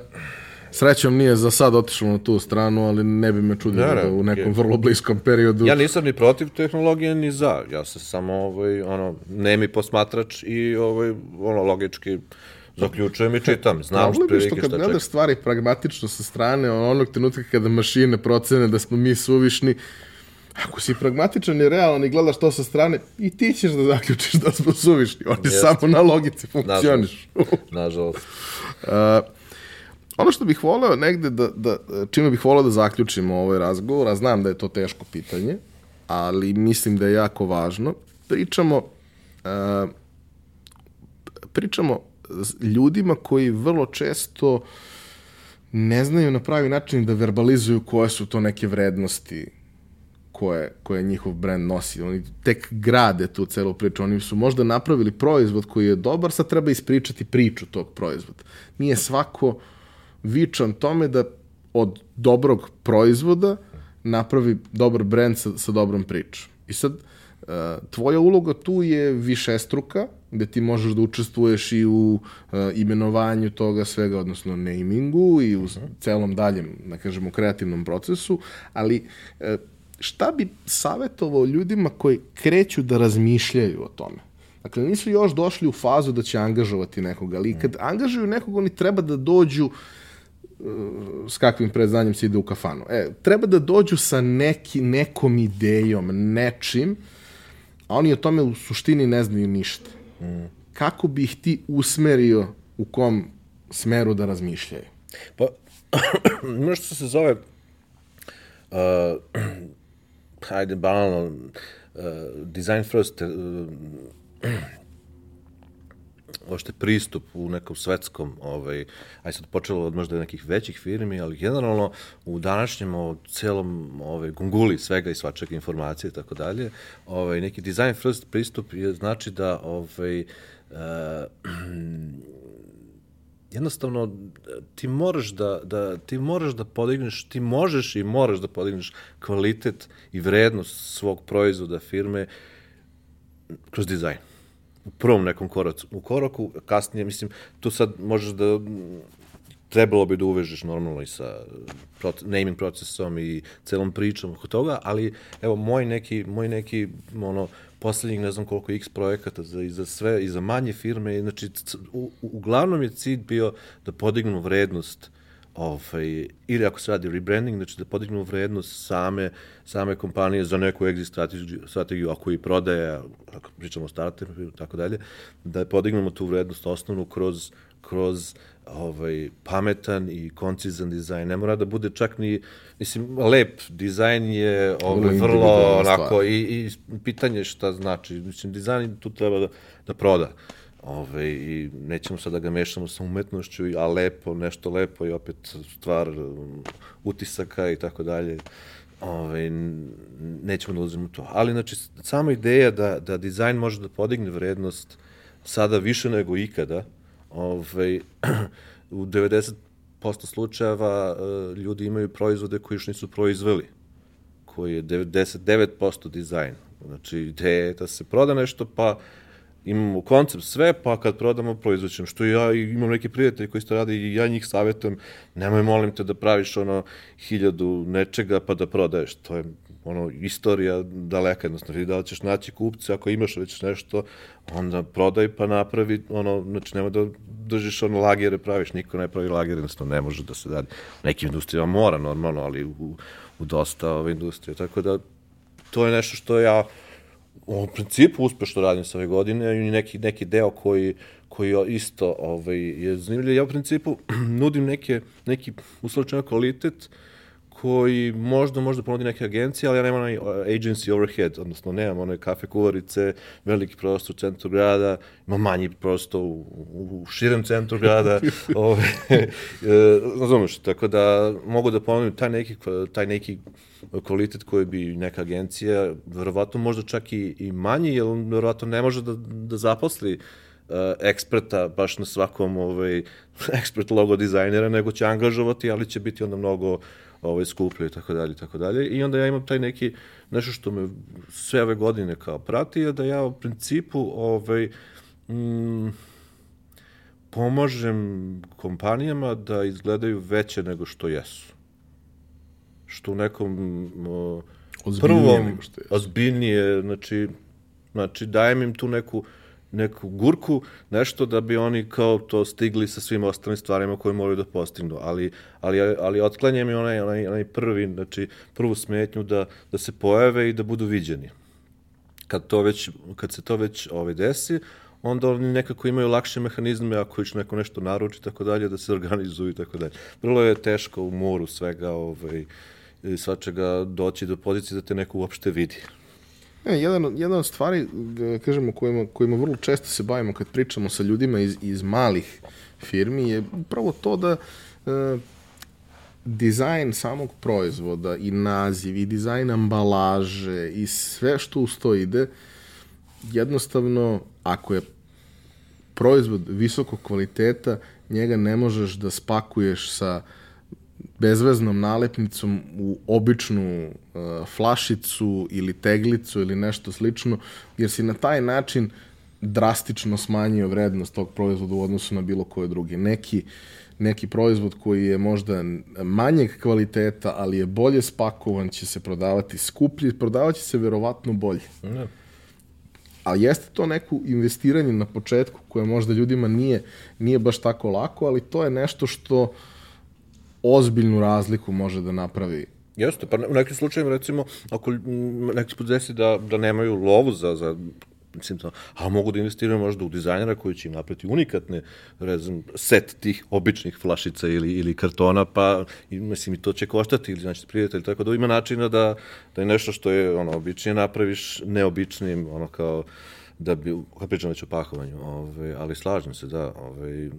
Srećom nije za sad otišlo na tu stranu, ali ne bi me čudilo da, da u nekom vrlo bliskom periodu. Ja nisam ni protiv tehnologije, ni za. Ja sam samo, ovaj, ono, nemi posmatrač i, ovaj, ono, logički zaključujem i čitam. Znam što prilike što kad gledaš stvari pragmatično sa strane, onog trenutka kada mašine procene da smo mi suvišni, Ako si pragmatičan i realan i gledaš to sa strane, i ti ćeš da zaključiš da smo suvišni. Oni Jest. samo na logici funkcioniš. Nažalost. uh, ono što bih voleo negde da, da, čime bih voleo da zaključimo ovaj razgovor, a znam da je to teško pitanje, ali mislim da je jako važno, pričamo uh, pričamo ljudima koji vrlo često ne znaju na pravi način da verbalizuju koje su to neke vrednosti koje, koje njihov brand nosi. Oni tek grade tu celu priču. Oni su možda napravili proizvod koji je dobar, sad treba ispričati priču tog proizvoda. Nije svako vičan tome da od dobrog proizvoda napravi dobar brand sa, sa dobrom pričom. I sad, uh, tvoja uloga tu je višestruka, gde ti možeš da učestvuješ i u uh, imenovanju toga svega, odnosno namingu i u celom daljem, da kažemo, kreativnom procesu, ali uh, šta bi savjetovao ljudima koji kreću da razmišljaju o tome? Dakle, nisu još došli u fazu da će angažovati nekoga, ali kad angažuju nekog, oni treba da dođu uh, s kakvim predznanjem se ide u kafanu. E, treba da dođu sa neki, nekom idejom, nečim, a oni o tome u suštini ne znaju ništa. Kako bi ih ti usmerio u kom smeru da razmišljaju? Pa, što se zove uh, hajde, banalno, uh, design first, uh, ošte pristup u nekom svetskom, ovaj, aj sad počelo od možda nekih većih firmi, ali generalno u današnjem o celom ovaj, gunguli svega i svačega informacije i tako dalje, ovaj, neki design first pristup je znači da ovaj, uh, jednostavno ti moraš da, da, ti moraš da podigneš, ti možeš i moraš da podigneš kvalitet i vrednost svog proizvoda firme kroz dizajn. U prvom nekom koracu. U koraku, kasnije, mislim, tu sad možeš da trebalo bi da uvežeš normalno i sa naming procesom i celom pričom oko toga, ali evo moj neki, moj neki ono, poslednjih ne znam koliko x projekata za, i za sve, i za manje firme, znači u, uglavnom je cilj bio da podignemo vrednost ovaj, ili ako se radi rebranding, znači da podignemo vrednost same, same kompanije za neku exit strategiju, strategiju ako i prodaje, ako pričamo o startupu i tako dalje, da podignemo tu vrednost osnovnu kroz, kroz ovaj, pametan i koncizan dizajn. Ne mora da bude čak ni, mislim, lep dizajn je ovaj, vrlo onako i, i pitanje šta znači. Mislim, dizajn tu treba da, da proda. Ove, I nećemo sad da ga mešamo sa umetnošću, a lepo, nešto lepo i opet stvar um, utisaka i tako dalje. Ove, nećemo da uzmemo to. Ali, znači, sama ideja da, da dizajn može da podigne vrednost sada više nego ikada, ovaj, u 90% slučajeva uh, ljudi imaju proizvode koji još nisu proizveli, koji je 99% dizajn. Znači, ideja je da se proda nešto, pa imamo koncept sve, pa kad prodamo, proizvoćem. Što ja imam neki prijatelji koji to rade i ja njih savjetujem, nemoj molim te da praviš ono hiljadu nečega pa da prodaješ. To je ono, istorija daleka, jednostavno, da li ćeš naći kupce, ako imaš već nešto, onda prodaj pa napravi, ono, znači nema da držiš ono lagere, praviš, niko ne pravi lagere, jednostavno ne može da se da, nekim industrijama mora normalno, ali u, u dosta ove industrije, tako da to je nešto što ja u principu uspešno radim sa ove godine i neki, neki deo koji, koji isto ovaj, je zanimljiv. Ja u principu nudim neke, neki uslovčan kvalitet koji možda možda ponudi neke agencije, ali ja nemam onaj uh, agency overhead, odnosno nemam one kafe kuvarice, veliki prostor u centru grada, ima manji prostor u, u širem centru grada, ove, e, razumeš, tako da mogu da ponudim taj neki, taj neki kvalitet koji bi neka agencija, verovatno možda čak i, i manji, jer verovatno ne može da, da zaposli uh, eksperta baš na svakom ovaj, ekspert logo dizajnera, nego će angažovati, ali će biti onda mnogo ovaj, skuplje i tako dalje i tako dalje. I onda ja imam taj neki, nešto što me sve ove godine kao prati, je da ja u principu ovaj, mm, pomažem kompanijama da izgledaju veće nego što jesu. Što u nekom o, prvom, ozbiljnije, znači, znači dajem im tu neku neku gurku, nešto da bi oni kao to stigli sa svim ostalim stvarima koje moraju da postignu, ali, ali, ali otklanjem i onaj, onaj, onaj prvi, znači prvu smetnju da, da se pojave i da budu viđeni. Kad, to već, kad se to već ovaj, desi, onda oni nekako imaju lakše mehanizme ako će neko nešto naruči tako dalje, da se organizuju tako dalje. Vrlo je teško u moru svega ovaj, svačega doći do pozicije da te neko uopšte vidi. E, jedan, jedan od stvari, kažemo, kojima, kojima vrlo često se bavimo kad pričamo sa ljudima iz, iz malih firmi je upravo to da e, dizajn samog proizvoda i naziv i dizajn ambalaže i sve što uz to ide, jednostavno, ako je proizvod visokog kvaliteta, njega ne možeš da spakuješ sa bezveznom nalepnicom u običnu uh, flašicu ili teglicu ili nešto slično, jer si na taj način drastično smanjio vrednost tog proizvoda u odnosu na bilo koje drugi. Neki, neki proizvod koji je možda manjeg kvaliteta, ali je bolje spakovan, će se prodavati skuplje, prodavat će se verovatno bolje. Ne. Ali jeste to neko investiranje na početku koje možda ljudima nije, nije baš tako lako, ali to je nešto što uh, ozbiljnu razliku može da napravi. Jeste, pa u nekim slučajima recimo, ako neki put desi da, da nemaju lovu za, za mislim to, a mogu da investiraju možda u dizajnera koji će im naprati unikatne rezum, set tih običnih flašica ili, ili kartona, pa i, mislim i to će koštati ili znači prijatelj, tako da ima načina da, da je nešto što je ono običnije napraviš neobičnim, ono kao da bi, kad pričam već o pakovanju, ove, ovaj, ali slažem se, da, ove, ovaj,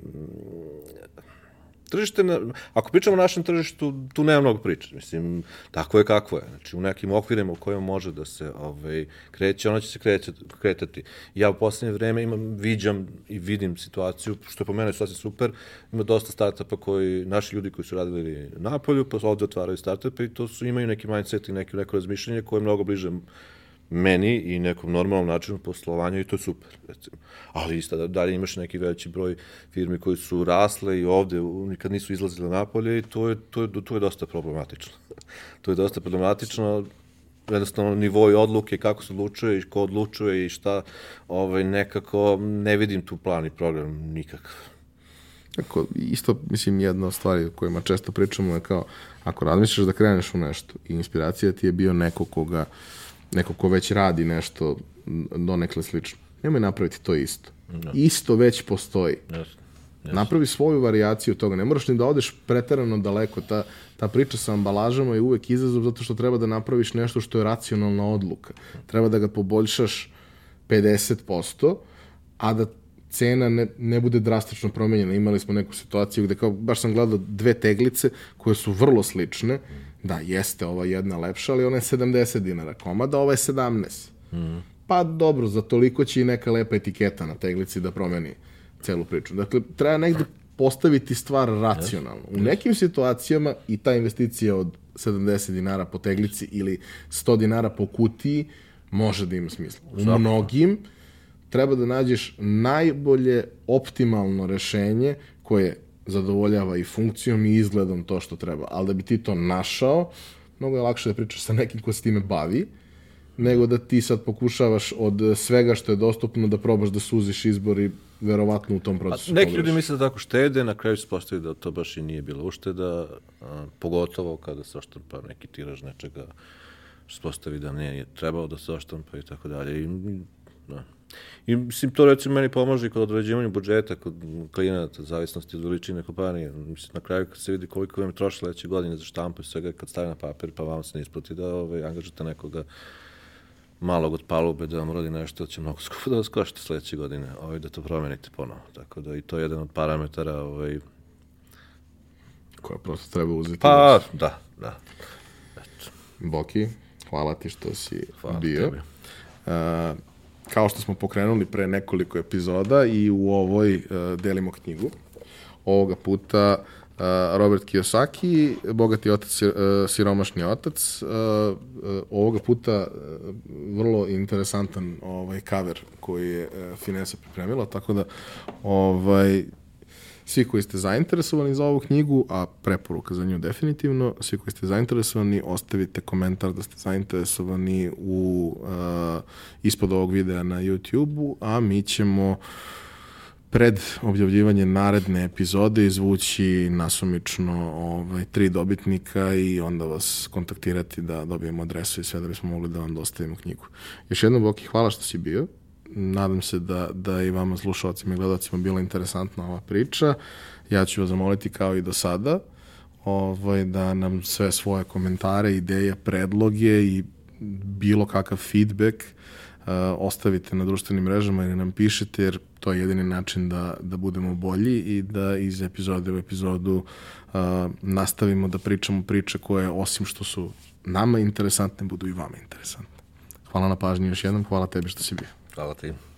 tržište, na, ako pričamo o našem tržištu, tu nema mnogo priče. Mislim, tako je kako je. Znači, u nekim okvirima u kojima može da se ovaj, kreće, ono će se kreće, kretati. Ja u poslednje vreme imam, viđam i vidim situaciju, što je po mene sasvim super, ima dosta startupa koji, naši ljudi koji su radili na polju, pa ovde otvaraju startupe i to su, imaju neki mindset i neki, neko razmišljanje koje je mnogo bliže meni i nekom normalnom načinu poslovanja i to je super, recimo. Ali isto da dalje imaš neki veći broj firmi koji su rasle i ovde nikad nisu izlazile napolje i to je, to je, to je dosta problematično. to je dosta problematično, jednostavno nivoj odluke, kako se odlučuje i ko odlučuje i šta, ovaj, nekako ne vidim tu plan i program nikakav. Tako, isto, mislim, jedna od stvari o kojima često pričamo je kao, ako razmišljaš da kreneš u nešto i inspiracija ti je bio neko koga uh, neko ko već radi nešto donekle slično. Nemoj napraviti to isto. No. Isto već postoji. Yes. Yes. Napravi svoju varijaciju toga. Ne moraš ni da odeš preterano daleko. Ta, ta priča sa ambalažama je uvek izazov zato što treba da napraviš nešto što je racionalna odluka. Treba da ga poboljšaš 50%, a da cena ne, ne bude drastično promenjena. Imali smo neku situaciju gde kao, baš sam gledao dve teglice koje su vrlo slične. Da, jeste ova jedna lepša, ali ona je 70 dinara komada, ova je 17. Mm. Pa dobro, za toliko će i neka lepa etiketa na teglici da promeni celu priču. Dakle, treba negde postaviti stvar racionalno. U nekim situacijama i ta investicija od 70 dinara po teglici ili 100 dinara po kutiji može da ima smisla. U mnogim treba da nađeš najbolje optimalno rešenje koje zadovoljava i funkcijom i izgledom to što treba. Ali da bi ti to našao, mnogo je lakše da pričaš sa nekim ko se time bavi, nego da ti sad pokušavaš od svega što je dostupno da probaš da suziš izbor i verovatno u tom procesu. A neki ljudi misle da tako štede, na kraju se postavi da to baš i nije bila ušteda, a, pogotovo kada se oštampa neki tiraž nečega, se postavi da nije trebao da se oštampa i tako dalje. I, da. I mislim, to recimo meni pomaže kod određivanja budžeta, kod klijenata, zavisnosti od veličine kompanije. Mislim, na kraju kad se vidi koliko vam je trošilo sledeće godine za štampu i svega, kad stavi na papir, pa vam se ne isplati da ovaj, angažate nekoga malog od palube da vam rodi nešto, će mnogo skupo da vas košta sledeće godine, ovaj, da to promenite ponovo. Tako da i to je jedan od parametara ovaj, koja prosto treba uzeti. Pa, da, da. Eto. Boki, hvala ti što si Hvala bio. tebi. Uh, kao što smo pokrenuli pre nekoliko epizoda i u ovoj uh, delimo knjigu. Ovoga puta uh, Robert Kiyosaki, Bogati otac, uh, siromašni otac. Ovoga puta vrlo interesantan ovaj cover koji je Finesa pripremila, tako da ovaj svi koji ste zainteresovani za ovu knjigu, a preporuka za nju definitivno, svi koji ste zainteresovani, ostavite komentar da ste zainteresovani u, uh, ispod ovog videa na YouTube-u, a mi ćemo pred objavljivanje naredne epizode izvući nasumično ovaj, tri dobitnika i onda vas kontaktirati da dobijemo adresu i sve da bismo mogli da vam dostavimo knjigu. Još jednom, Boki, hvala što si bio nadam se da, da i vama slušalcima i gledalcima bila interesantna ova priča. Ja ću vas zamoliti kao i do sada ovaj, da nam sve svoje komentare, ideje, predloge i bilo kakav feedback uh, ostavite na društvenim mrežama ili nam pišete jer to je jedini način da, da budemo bolji i da iz epizode u epizodu uh, nastavimo da pričamo priče koje osim što su nama interesantne budu i vama interesantne. Hvala na pažnji još jednom, hvala tebi što si bio. Hvala ti.